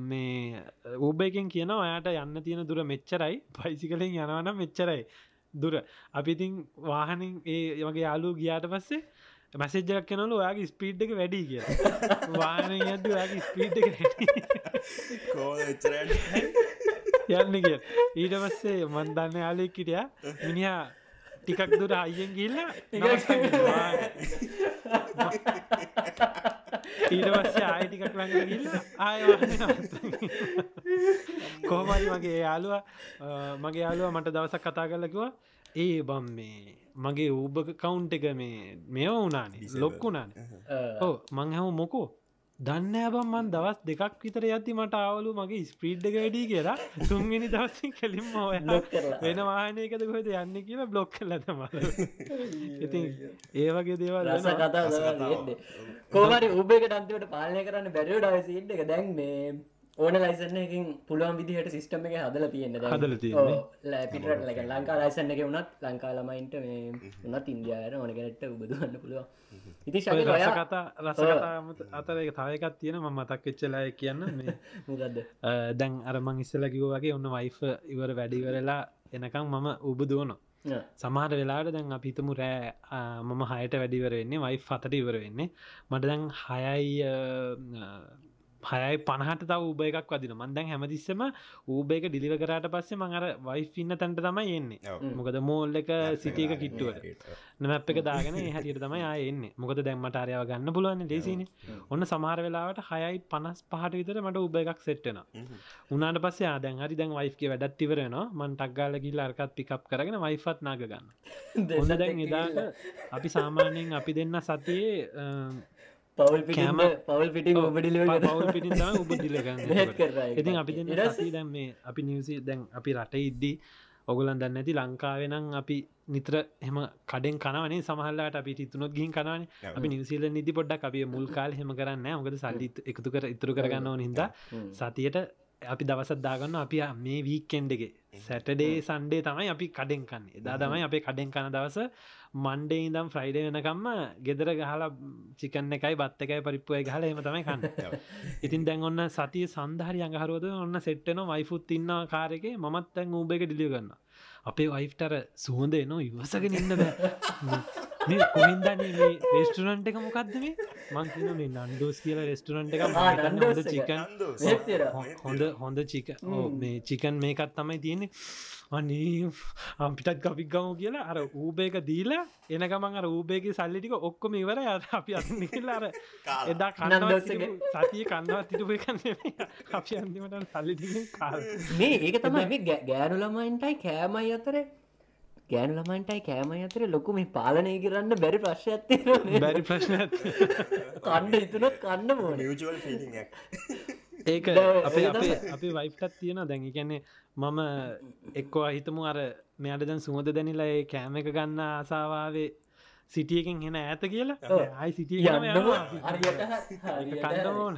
මේ ඌබයකෙන් කියන ඔයාට යන්න තියෙන දුර මෙච්චරයි. පයිසිකලෙන් යනවනම් මෙච්චරයි දුර. අපිතින් වාහනින් ඒ වගේ යාලු ගියාට පස්සේ මැසෙජ්ජක් කෙනලු ඔයාගේ ස්පීඩ් එක වැඩි කිය වාහන යද ඔයාගේ ස්පීඩ් එක යන්න කිය ඊට පස්සේ මන්දන්න යාලෙක්කිටිය මිනිහා ටිකක් දුර අයියෙන් ගිල්ල ඊට පස්සේ ආය ටිකක් ලඟ ගිල්ල ආය කොහමරි මගේ යාලුව මගේ යාලුව මට දවසක් කතා කරලකිවා ඒ බම් මේ මගේ ඌබ කවුන්් එක මේ මෙ වුනානේ ලොක්කුණාන. ඕ මං හැම මොකෝ දන්න බම් මන් දවස් දෙකක් විතර ඇති මට අවලු මගේ ස්පීඩ් එක වැඩි කියලා. තුන්ගෙන දවසින් කලින්ම වෙන වාහනයකද කොද යන්න කියලා බ්ලොක් කලතම ඉති ඒ වගේ දේවල් රස කතා කෝමරි උබේක ටන්තිවට පාලනය කරන්න බැරිවට අවසිට එක දැන් මේ ඕන ලයිසන්න එකින් පුළුවන් විදිහට සිිස්ටම එක හදල තියෙන හදලා. පිටට ලක ලයිසන්න එක වනත් ලංකා ළමයින්ට මේ වනත් ඉන්දයාන ඕන ගැනට උබදුවන්න පුළුවන්. ඉති ඔයා කතා රස අතර තවයකත් තියෙන ම මතක් එච්චලය කියන්න. මේ මුදද අ, දැන් අරමං ඉස්සල කිව වගේ ඔන්න වයිෆ ඉවර වැඩිවරලා එනකම් මම උබදුවන සමහට වෙලාට දැන් අපිතමු රෑ මම හයට වැඩිවර වෙන්නේ වයි අතට ඉවර වෙන්නේ. මට දැන් හයයි හයයි පණහට තව උබ එකක් වදින මන්දැන් හැමතිස්සම ඌබේක ඩිලිව කරට පස්සේ මඟර වයිෆ් ඉන්න තැන්ට තමයි එන්නේ. මොකද මෝල් එක සිටියක කිට්ටුවට. නමැප් එක දාගෙන හැටියට තමයි ආයෙන්නේ මොකද දැම්මට අරයාව ගන්න පුළුවන් ලේසින ඔන්න සමහර වෙලාවට හයයි පනස් පහට විතර මට උබ එකක් සෙට්ටන උනාට පස්සේ ආදැන් හරි දැන් වයිෆ්ගේ වැඩත් ඉවරනවා මන් ටක්ගාල ගිල්ල අර්කත් පිකප් කරගෙන වයිෆත් නාග ගන්න ඔන්න දැන් එදාට අපි සාමාන්‍යයෙන් අපි දෙන්න සතියේ පවල් කෑම පවල් පිටි දිලගන්න ඉතින් අපි දැන් මේ අපි නිවසි දැන් අපි රට ඉද්දී ඔගුලන් දන්න ඇති ලංකාවෙනම් අපි නිත්‍ර එම කඩෙන් කනවනේ සමහල්ලාට අපි ඉතුනොත් ගින් කනවන අපි නිවසිල නිදි පොඩ්ඩක් අපි මුල් කාල් හෙම කරන්න මොකද සල්ලි එකතු කර ඉතුරු කරගන්න ඕන හිද සතියට අපි දවසත් දාගන්න අපි මේ වීකෙන්ඩගේ සැටඩේ සන්ඩේ තමයි අපි කඩෙන් කන්න. එදා තමයි අපේ කඩෙන් කන දවස මන්ඩේ ඉදම් ෆ්‍රයිඩ වෙනකම්ම ගෙදර ගහලා චිකන්න එකයි බත් එකයි පරිප්පුය ගහල එම තමයි කන්න. ඉතින් දැන් ඔන්න සතිය සන්ධහරි අඟහරුවද ඔන්න සෙට්ටන වයිෆුත් ඉන්න කාරක මත් තැන් ඌබ එක ඩිලිය ගන්න අපේ වයිෆ්ටර සුහඳ එනවා ඉවසගෙන ඉන්න බෑ. මේ කොහින්දන්නේ මේ රෙස්ටරන්ට් එක මොකක්ද මේ? මංකින මේ නන්ඩෝස් කියල රෙස්ටරන්ට් එක. එක. චිකන් හොඳ හොඳ චික මේ චිකන් මේකත් තමයි තියෙන්නේ අනේ අපිටත් කපික් ගමු කියලා අර ඌබේක දීලා එනකමන් අර ඌබේගේ සල්ලිටික ඔක්කොම ඉවර ය අපි අනිල්ලාර එදා නන්දෝස් එක. කන්නවත් සතිය කන්නවත් තිටුප කන්න අපි අන්තිමට සල්ලිටි කාල. මේ ඒක තමයි ගෑනු ළමයින්ටයි කෑමයි අතර ගෑනු ළමයින්ටයි කෑමයි අතර ලොකු මේ පාලනය කරන්න බැරි ප්‍රශ්යත්තිය බැරි ප්‍රශ්න කණ්ඩ ඉතුනොත් කන්න මෝන ෆිලික් ඒක අපේ අපේ. අපි වයිෆ්ටත් තියෙන දැන් කියන්නේ මම එක්කෝ හිතමු අර මෙයට දැන් සුහද දැනිලා ඒ කෑම එක ගන්න ආසාවාවේ සිටියකින් හෙන ඇත කියලා. ආයි සිටිය කණ්ඩමෝන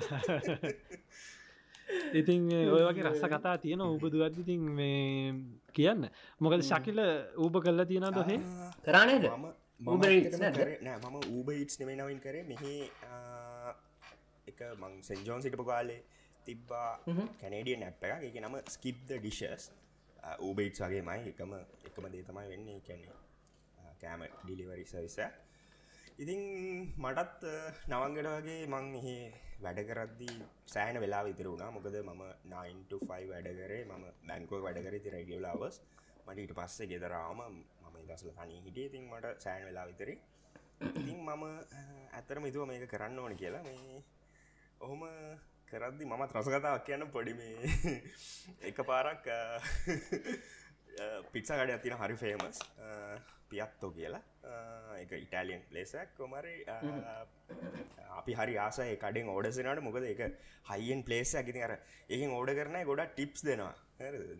ඉතින් ඔය වගේ රස්ස කතා තියෙන උපදුවත් ඉතින් මේ කියන්න. මොකද ශකිල ඌප කල්ලා තියෙන දොහේ කරානේද මම ඌබ ඉටස් නෙමේ නවින් කරේ. මෙහි එක මං සෙන්ජෝන් සිටපු කාලේ තිබ්බා කැනඩිය නැප් එක එක නම ස්කිප්ද ඩිෂස් ඌබයිට් වගේ මයි එකම එකම දේ තමයි වෙන්නේ. කැනෙ කෑම ඩිලිවරි සවිස ඉතින් මටත් නවංගට වගේ මං එහි වැඩ කරද්දී සෑන වෙලා විතර වුණා. මොකද මම 9ෆයි වැඩ කරේ. මම බැංකෝ වැඩ කර ති රැගියලාවස් මට ඊට පස්සේ ගෙදරාම මම දසල තනී හිටිය. ඉතින් මට සෑන් වෙලා විතරි ඉතින් මම ඇතරම ඉතුව මේක කරන්න ඕන කියලා. මේ ඔහොම කරද්දි මමත් රසකතාවක් කියන්න පොඩි මේ එක පාරක් පික්සාගඩ ඇතින හරි ෆේමස් පියත්තෝ කියලා. එක ඉටලියන් ලෙසක් කොමරි අපි හරි ආසය කඩෙන් ඕඩසනට මොකද එක හයිෙන් පලේස ඇතිති අර ඒකින් ඕඩ කරන ගොඩ ටිප්ස් දෙනවා.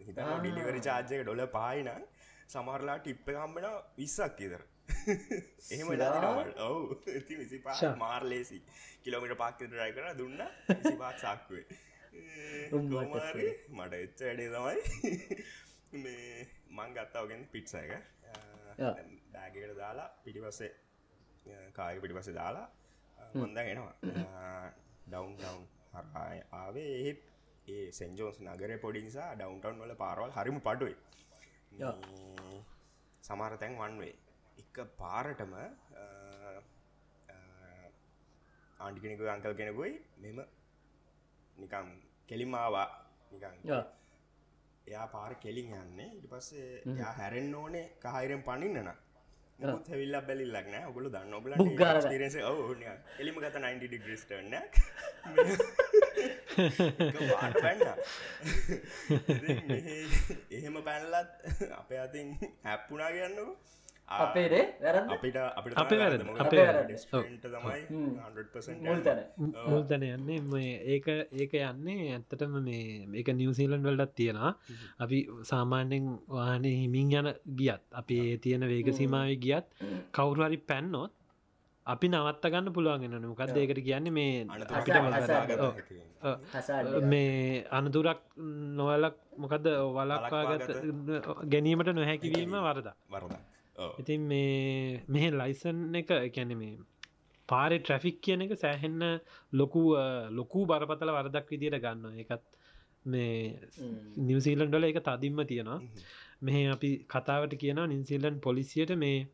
හිත ඩිලිවරි චාර්ජය ඩොල පායින සමරලා ටිප්ප කම්බෙන විස්සක් ඉදර එහෙම ලාට ඔවු. ඉති විසි පා මාර් ලේසි කිලෝමිට පාක්ක රයි කර දුන්න. සක්වේ ගෝමාරි මට එච්ච වැඩේ තමයි මේ මං ගත්තාවගෙන් පිට්ස එක. ඩෑගකට දාලා පිටිපස්සේ කායක පිටිපස්සේ දාලා හොඳ එනවා. ඩවන්් ටවන්් හරය ආවේ. ඒත් ඒ සෙන්ජෝස් නගර පොඩි නිසා ඩවන්ටවන් වල පාරවල් හරිම පටුයි සමාර තැන් වන්වේ එක පාරටම ආන්ටිකෙනෙකු අංකල් කෙනෙකුයි මෙම නිකම් කෙලිමාවා නිකං එයා පාර කෙලින් යන්නේ. ඉට පස්සේ යා හැරෙන් ඕනේ කහයිරෙන් පනින්නන මුත් හැවිල්ල බැලිල්ලක් නෑ. ඔගොලු දන්න ඔබල. රස එලිම ගත 90 ඩිග්‍රිස්ටර්න පැන්න. එහෙම පැනලත් අපේ අතින් හැප්පුනා කියන්නකු අපේරේ වැරද අපිට අපිට අපේ වැරදි, අපේ වැරදි. තමයි 100% මුල් තැන. මුල්තන යන්නේ. මේ ඒක ඒක යන්නේ ඇත්තටම මේ ඒක නිවසීලන් වලටත් තියෙනවා. අපි සාමාන්‍යෙන් වාහනේ හිමින් යන ගියත් අපි ඒ තියෙන වේග සීමාව ගියත් කවුරු හරි පැන්නොත් අපි නවත්ත ගන්න පුළුවන්ගෙන මොකක්ද ඒකට කියන්නේ මේ අපිට මේ අනතුරක් නොවලක් මොකද වලක්වාගත ගැනීමට නොහැකිවීම වරද වරදක්. ඔව්. ඉතින් මේ මෙහ ලයිසන් එක එකැන මේ පාරෙ ට්‍රැෆික් කියන එක සෑහෙන්න ලොකු ලොකු බරපතල වරදක් විදියට ගන්න එකත් මේ නිවසීලන්ඩල එක තදින්ම තියෙනවා. මෙහ අපි කතාවට කියන නින්සිල්ලන් පොලිසියට මේ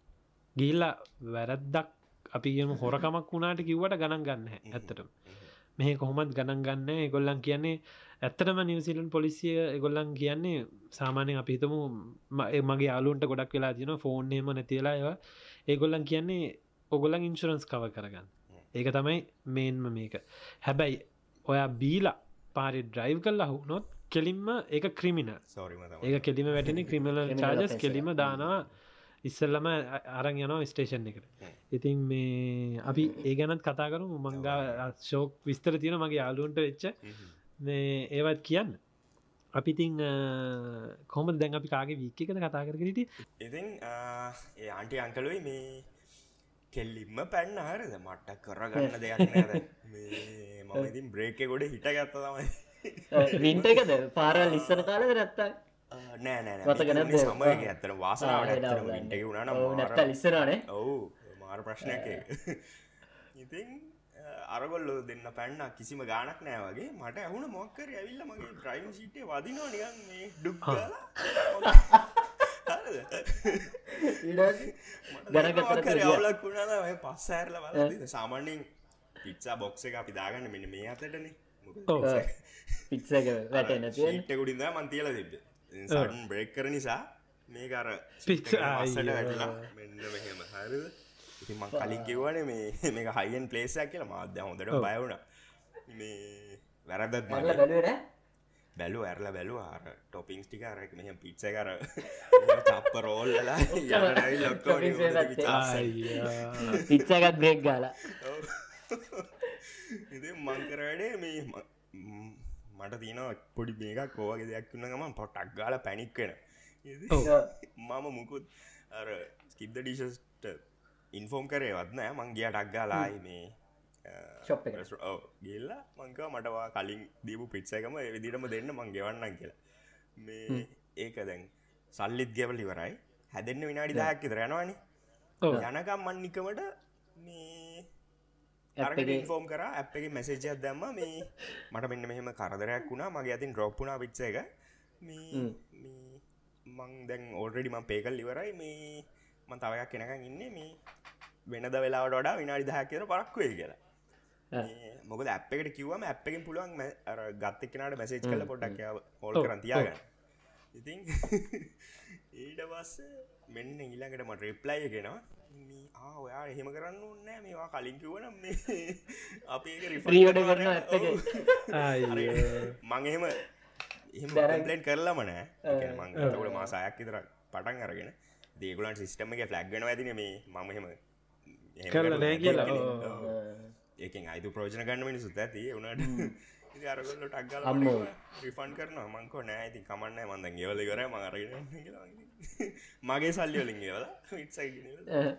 ගිල්ලා වැරද්දක් අපි කියම හොරකමක් වුණාට කිව්වට ගණන් ගන්න ඇත්තටම. මෙහ කොහොමත් ගණන් ගන්න. එගොල්ලන් කියන්නේ ඇත්තටම නිවසිලන් පොලිසිය එගොල්ලන් කියන්නේ සාමානයෙන් අපිහිතමු මගේ අලුන්ට ගොඩක් වෙලා තින ෆෝන්ේම නැතිලා ඒවා. ඒගොල්ලන් කියන්නේ ඔගොලන් ඉන්ශරන්ස් කව කරගන්න. ඒක තමයි මේන්ම මේක. හැබැයි ඔයා බීලා පාරි ඩ්‍රයිව් කල්ලා හුනොත් කෙලින්ම ඒක ක්‍රිමින ඒක කෙලිම වැටෙන ක්‍රිමල චාජස් කෙලිම දානවා ඉස්සල්ලම අරන් යනවා ස්ටේෂන් එකට. ඉතින් මේ අපි ඒ ගැනත් කතා කරු මංගා ශෝක් විස්තර තියෙන මගේ යාලුන්ට වෙච්ච මේ ඒවත් කියන්න. අපිතිං කොම දැන් අපි කාගේ වීක එකද කතා කරට ඉතින් ඒ අන්ටි අංකලුයි මේ කෙල්ලිම්ම පැන්න හරද? මට්ට කරගන්න දෙයක් නෑද මම ඉතින් බ්‍රේක ගොඩ හිට ගත්ත තමයි. වින්ට එකද? පාරල් ඉස්සන කාලද නැත්තා නෑ නෑ නැද්ද? සමය ඇත්තන වාසනාවට ඇත්තම ඉටක වුණන නැත්ත ලිස්සනානේ ඔවු මාර ප්‍රශ්නයක ඉතින් අරගොල්ලෝ දෙන්න පැන්න කිසිම ගානක් නෑ වගේ මට ඇහුණ මොක්කර ඇවිල්ල මගේ ්‍රයිම් සිටේ වදිනවා නිගන් මේ ඩුක් අවලක් වුණාද පස් ඇරල වල සාමාන්‍යෙන් පිච්චා බොක්ස එක අපි දාගන්න මෙන්න මේ අතටන. ගුඩින්ද මන්තියල දෙබ සඩන් බ්‍රේක් කර නිසා මේ අර පිච්චා, පස්සට අයියෝ. වැටලා මෙන්න මෙහෙම. හරිද ඉතින් මං කලින් කිව්වන මේ මේක හයිෙන් පලේසයක් කියලා. මාධ්‍ය හොඳට බයවුණ මේ වැරදත් මල්ල මගේ බැලුවන බැලු ඇරල බැලු අර ටොපිංස් ටිකාරක් මෙහ පිච්ච කර චප්ප රෝල්ලලා පිච්සකත් බ්‍රෙක් ගාල. ඉති මංකර වැඩේ මේ ම- ම්- මට තියනව පොඩි මේකක් කෝවගේ දෙයක් වන්න ගම පොටක් ගාල පැනික්වෙන මම මුකුත් අර ස්කිබ්ද ඩිෂස්ට ඉන්ෆෝම් කරේ වත්නෑ මංගේය ටක්ගාලායි මේ Shop එක. ගිල්ලා මංක මටවා කලින් දීපු පිට්සකම විදිටම දෙන්න මං ගෙවන්න කියලා. මේ ඒක දැන් සල්ලිත් ගෙවල ඉවරයි. හැදෙන්න්න විනාඩි දහක් විතරයනවානි යනකම් මන්නිකමට මේ ෆෝම් කර අප් එක මැසේජයක් දැම්ම. මේ මට මෙන්න මෙහෙම කරදරයක් වුණා. මගේ අතින් ඩ්‍රොප්පුනා පිච්ච එක. මේ මේ මං දැන් ඕල්රෙඩි මං පේකල් ඉවරයි. මේ මන් තවයක් කෙනකන් ඉන්න මේ වෙනද වෙලාවට වඩා විනාඩි දහක් කියර පරක්වේ කියලා. මේ එකට කිව්වම අප් එකෙන් පුළුවන් මැ- අර ගත්ත කෙනට මැසේජ් කල පොඩක් හෝල් කරන් තියාගන්න. ඉතින් ඊට පස්ස මෙන්න ඊළඟට මට රිප්ලයි මේ ආ ඔයා එහෙම කරන්න ඕන්නෑ මේවා කලින් කිවන මේ අපි Re-order කරන app එකේ. මං එහෙම එහෙම ලෙන් කරලා මනෑ මංගතකට මාසායක් විතර පටන් අරගෙන දේගුලන් සිිස්ටම එක ෆලක්ගෙන ඇතින මේ. මම එහෙම එහෙම කරලා නෑ කියලා. ඒකෙන් අයිතු ප්‍රෝජන ගන්න මිනිසුත් ඇති. උනට අරගොල්ල ටක්ගල අම්මෝ. රිෆන් කරන මංකෝ නෑ ඇති කමන්න මන්ද ගෙවල කර. මරගෙන මගේ සල්ලි වලින් ගෙවල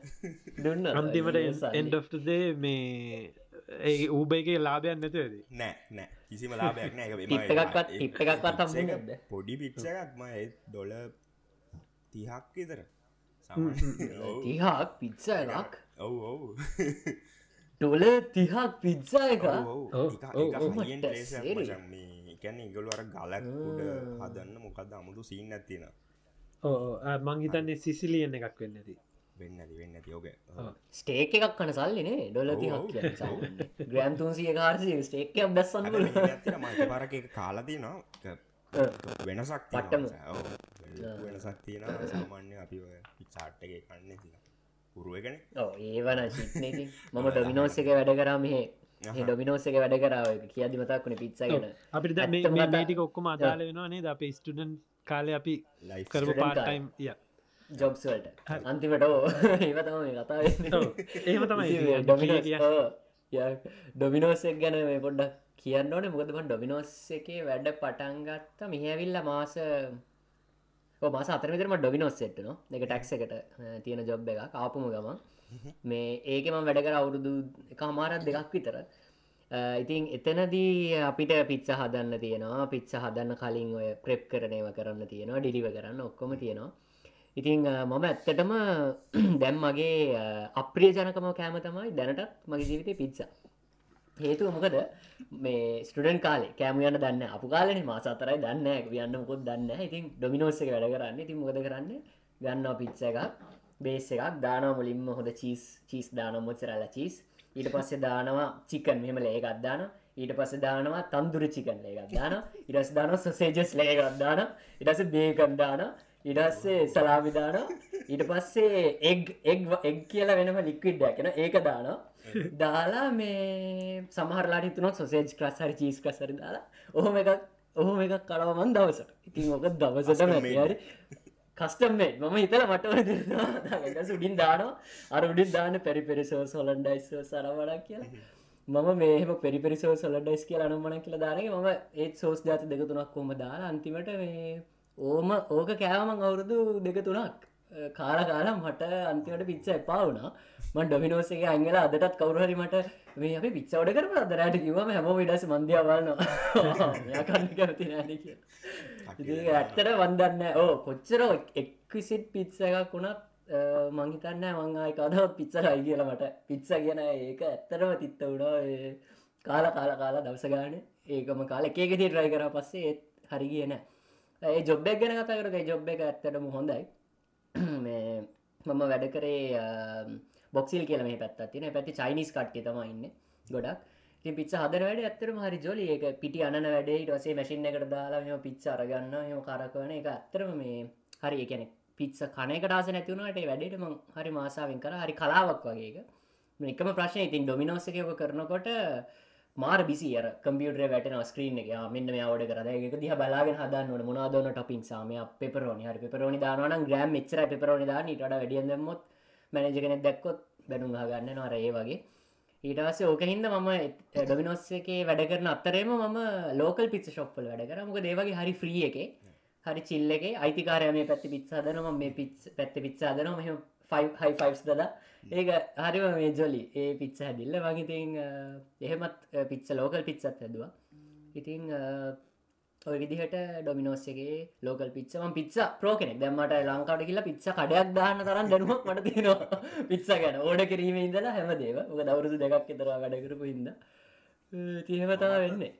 දුන්න. අන්තිමට එන්ඩ්දේ මේ ඒ ඌබයිගේ ලාභයන් නැතිවද නෑ නෑ. කිසිම ලාභයක් නෑ? පොඩි පිච්ච එකක්ම ඒ දොල තිහක් විතර තිහක් පිත්ස එකක් ඔව් ඔව් ටොල තිහක් පිත්සා එක. කැන ඉගලු අර ගලක් උඩ හදන්න මොකද අමුතු සීන් ඇතින ඕ මංහිතන්නේ සිසිලියන එකක් වෙන්න ඇති වෙන්න ඇති වෙන්න ඇති යෝග ස්ටේක් එකක් කන සල්ලිනේ ඩොල ග්‍රන්තුන්සිය කාරසි ස්ටේක්කයක් බැස්සන්න පරක එක කාලදී නවා වෙනසක් පට්ටම. වෙනසක් තියෙන සාමාන්‍ය අපි පිචාට්ටගේ කන්න තින පුරුවගෙන ඒවන ශික්නති මම ඩොමිනෝස් එක වැඩ කරා මෙහ. ඩොමිනෝස් එක වැඩ කරාව කියදි මතක් වුණ පිත්සගෙන කතා- මේටික ඔක්කොම අදාල වෙනවා නේ අප ස්ටඩන් කාලය අපි ලයි කරපු පාටයිම් ය ජොබ්ස්වලට අන්තිමට ඕ. ඒවතම මේ කතා එහෙම තමයි ඩොමිනෝසෙක් ගැන මේ පොඩ්ඩක් කියන්න ඕන. මොකදම ඩොමිනෝස් එකේ වැඩ පටන්ගත්ත මිහැවිල්ල මාස මාස අතරමිතරම ඩොමිනෝස් එට්න එක ටැක්ස එකට තියෙන ජොබ් එක ආපුම ගම මේ ඒකම වැඩකර අවුරුදු එක හමාරත් දෙකක් විතර. ඉතින් එතනදී අපිට පිච්ච හදන්න තියෙනවා. පිච්ච හදන්න කලින් ඔය ප්‍රෙප් කරනයව කරන්න තියෙනවා. ඩිලිව කරන්න ඔක්කොම තියෙනවා. ඉතිං මම ඇත්තටම දැම් මගේ අප්‍රිය ජනකම කෑම තමයි දැනටත් මගේ ජීවිතය පිච්චා හේතුව මොකද? මේ ස්ටඩන් කාලේ කෑම යන්න දන්න අප කාලන මාස අතරයි දන්න යන්න මොකොත් දන්න ඉතින් ඩොමිනෝස් එක වැඩ කරන්න. ඉතින් මොකද කරන්න? ගන්න පිච්ච එකක් බේස් එකක් දානව මුලින්ම හොඳ චීස් චීස් දාන මොච්චරල්ල චීස් ඊට පස්සේ දානවා චිකන් මෙම ලේකත් දාන ඊට පස්ස දානවා තන්දුර චිකන් ලේකත් දාන ඉරස් දාන සොසේජස් ලේකත් දාන ඉටස බේකන් දාන ඉඩස්සේ සලාමිදාන ඊට පස්සේ එග් එක් එක් කියලා වෙනම ලික්විඩ් දැකෙන ඒක දාන දාලා මේ සමහරලාට තුනොත් සොසේජ් ක්‍රස්හරි චීස් කසරි දාලා ඔහොම එකක් ඔහොම එකක් කලවමන් දවසට. ඉතින් ඕක දවසට මැරි කස්ටම්මේ මම හිතල මටවල සුඩින් දානවා. අර උඩින් දාන්න පෙරි පෙරිසෝ සොලන්ඩයිස් සරවඩක් කියලා. මම මේම පෙරිපරිසෝ සොලඩයිස් කියල අනුමන කියල දානක ම ඒත් සෝස් ජාති දෙක තුනක් කොම දාලා අන්තිමට මේ ඕම ඕක කෑවමං අවුරුදු දෙක තුනක් කාල කාලා මට අන්තිවට පිච්ච එපා වුණා. මන් ඩොමිනෝසක අංගල අදටත් කවරුහරි මට මේ අප පිච්චවඩ කර අදරට කිවම හැම විඩස කිය ඇත්තට වන්දන්න ඕ කොච්චර එක්විසිට් පිත්ස එකක් වුණත් මංහිතන්න මංආයි කද පිච්චරයි කියලා මට පිච්ස කියන ඒක ඇත්තරම තිත්ත වුණා. කාල කාල කාලා දවස ගාන. ඒකම කාල එකකෙති රයි කර පස්සේ ඒත් හරි කියන ඒ ජොබ්බක් ගැන කතා කරක ජොබ් එක ඇත්තටම හොඳයි මම වැඩ කරේ බොක්සිල් කියල මේ පැත් තින පැති චයිනිස් කට්ටි තම ඉන්න ගොඩක්. පිච හදන වැඩ ඇත්තරම හරි ජොලි ඒක පිටි අන වැඩේ. ටසේ මැසින් එකට දාලා මෙම පිච්ච අරගන්න එම කරකවන එක ඇත්තරම මේ හරි එකනෙ පිත්ස කනකට ආස නැතිවුණට වැඩට ම හරි මාසාවෙන් කර. හරි කලාවක් වගේක එකම ප්‍රශ්න. ඉතින් ඩොමිනෝසකයක කරනකොට මාර බිසිර කම්පියුටර වැටන ස්ක්‍රීන් එක. මෙන්න අවඩ කර. එක දිහ බලාගෙන හදන්නට මොනාදන ටොපින් සාම පෙපරෝනි හරි පෙරෝනි දානන. ග්‍රම් මෙච්චර පෙරෝනි දාන ට වැඩියදමොත් මැනජගෙන දැක්කොත් බැනුම් ගන්න නොර ඒ වගේ. ඊටස ඕක හින්ද මම ඩොමිනොස් එකේ වැඩ කරන අත්තරේම මම ලෝකල් පිච ශොප්පල් වැඩ කර. මොක දේවගේ හරි ෆ්‍රිය එක හරි චිල්ලගේ අයිතිකාරය මේ පැත්ති පිත්සාදනම මේ පිච් පැත්ති පිත්සාදනම මෙ හයි ෆයිස් දද ඒක හරිම මේ ජොලි. ඒ පිච්ච හැදිල්ල. වගේතින් එහෙමත් පිච්ච ලෝකල් පිච්චත් හැදවා. ඉතිං ඔය විදිහට ඩොමිනෝස්සගේ ලෝකල් පිච්චම පිච්ච ප්‍රෝ කෙනෙක්. දැම්මට ලංකාට කියලා පිච්ච කඩයක් දාන්න තරම් දැනුවක් මට තියෙනවා. පිච්ච ගැන. ඕඩ කිරීම ඉදලා හැමදේව ඔක දවරුදු දෙකක් එතර වැඩ කරපු ඉද තිහෙමතා වෙන්නේ.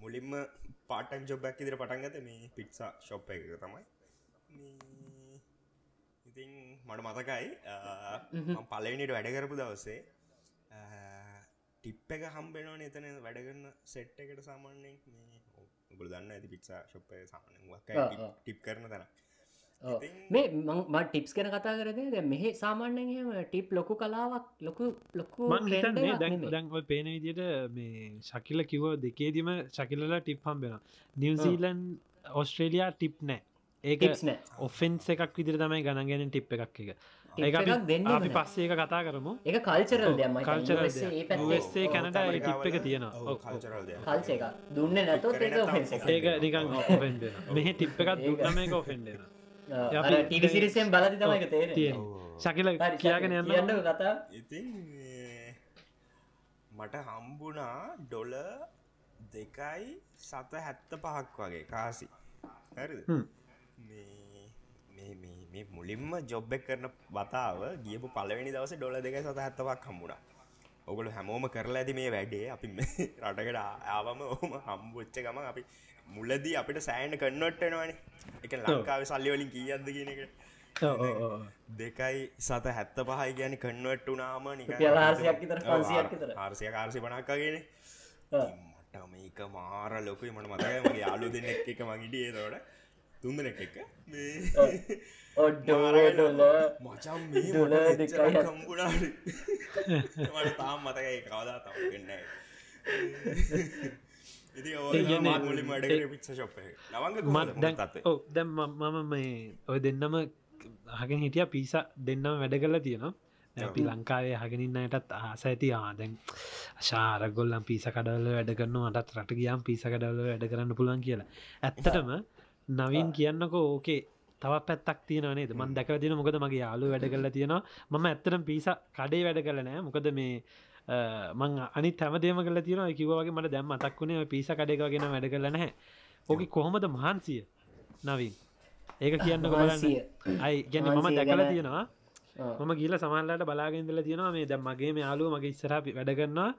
මුලින්ම පාටක් ජොබ්බැක් ඉදිර පටන්ගත මේ පිට්සා ශොප් එක තමයි ඉතින් මට මතකයි පලවිනිට වැඩ කරපු දවසේ ටිප් එක හම්බෙනවා එතන වැඩගන්න සෙට් එකට සාමාන්‍යෙන් මේ ගොල දන්න ඇති පික්සා ශොප්ප සාමාන ටිප් කරන තැන මේ මං ටිප්ස් කන කතා කරද මෙහ සාමාන්‍යයම ටිප් ලොකු කලාවක් ලොකු ලොකු දැන්ව පේන විදියට මේ ශකිල කිව දෙකේදීම ශකිලලා ටිප් හම්බෙන නිවසීලන් ඔස්ට්‍රේලයා ටිප් නෑ ඒක ඔෆෙන්ස් එකක් විදිර තමයි ගණගෙන ටිප් එකක් එක. ඒ අපි පස්සේ එක කතා කරමු. එක කල්චරල් දෙම කල්චරසේ කැනට ටිප් එක තියෙනවා. දුන්න නැතොත් ඒක නිකන් මෙහ ටිප් එකක් දුන්නම එක ඔෆෙන්ඩෙන ටිසිරිසෙන් බලදි තමයික තියෙන ශකිල කියාගෙන යන්න කතා. ඉතින් මට හම්බුණා ඩොල දෙකයි සත හැත්ත පහක් වගේ කාසි. හැරිද මේ මුලින්ම ජොබ්බෙක් කරන බතාව ගියපු පලවෙනි දවස ඩොල දෙක සත හැත්තවක් හම්බුණා. ඔගොලු හැමෝම කරලා ඇති මේ වැඩේ. අපි රටකට ආවම ඔහම හම්බුච්ච ගම අපි මුලදී අපිට සෑන්ඩ කන්නොට්ටනවානේ එක ලංකාව සල්ලි වලින් කියද්ද කියන එක. දෙකයි සත හැත්ත පහයි ගැන කන්වට වනාම ආර්සිය කාර්සි පනක්කාගෙන මට මේක මාර ලොකුයි. මට මතකයි මගේ යාලු දෙන්නෙක් එක මගිටියේ තෝට තුන්දනෙක් එක ඔඩ්ඩෝඩොල මචම් ඩොල දෙකයි කම්පුනාට මට තාම් මතකයි කවදා ඔ දැම් මම මේ ඔය දෙන්නම හගෙන හිටිය පිස දෙන්නම වැඩ කරලා තියෙනවා. අපි ලංකාවේ හගෙනන්නටත් ආස ඇති. ආදැන් ශාරගොල්ලම් පිස කඩවල වැඩ කරන්න අටත් රට ගියම් පිස කඩවල වැඩ කරන්න පුළුවන් කියලා. ඇත්තටම නවින් කියන්නකෝ ඕකේ තවත් පැත්තක් තියෙනවනේද මන් දැකල තින මොකද මගේ යාලු වැඩ කරලා තියෙනවා. මම ඇත්තරම් පිස කඩේ වැඩ කල නෑ මොකද මේ මං අනි තැමදේම කල තියන කිවගේ මට දැම් අතක් වුණේ පිස කඩේකගෙන වැඩ කරල නැහැ. ඕක කොහොමද මහන්සිය නවින්? ඒක කියන්න. කොලන්න අයි ගැන මම දැකල තියෙනවා. මම ගිල සමල්ලට බලාගෙන්දල තියෙනවා. මේ දැම් මගේ මේ යාලුව මගේ ඉස්සරපි වැඩ කරන්නවා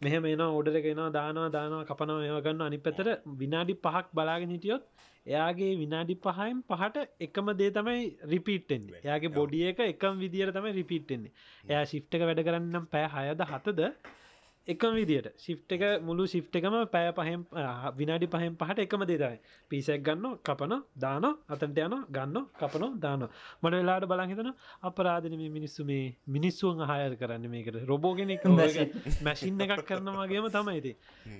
මෙහම එන ඕඩර කෙනවා දානවා දානවා කපනව ඒවගන්න අනි පැතර විනාඩි පහක් බලාගෙන හිටියොත් එයාගේ විනාඩි පහයිම් පහට එකම දේ තමයි රිපිට්ෙන් එයාගේ බොඩිය එක එකම් විදිර තමයි රිපිට්ෙන්නේ එයා ශිප්ට එක වැඩ කරන්නම් පෑ හයද හතද එකම විදිට ශිප් එක මුළු ශිප් එකම පෑ පහෙන් විනාඩි පහෙන් පහට එකම දේතයි පිසක් ගන්න කපන දාන අතන්ට යන ගන්න කපන දාන මට වෙලාට බලහිතන අපරාධන මේ මිනිස්සු මේ මිනිස්සුවන් හයර කරන්න මේකට. රොබෝගෙන එක මැසින් එකක් කරනවාගේම තමයිති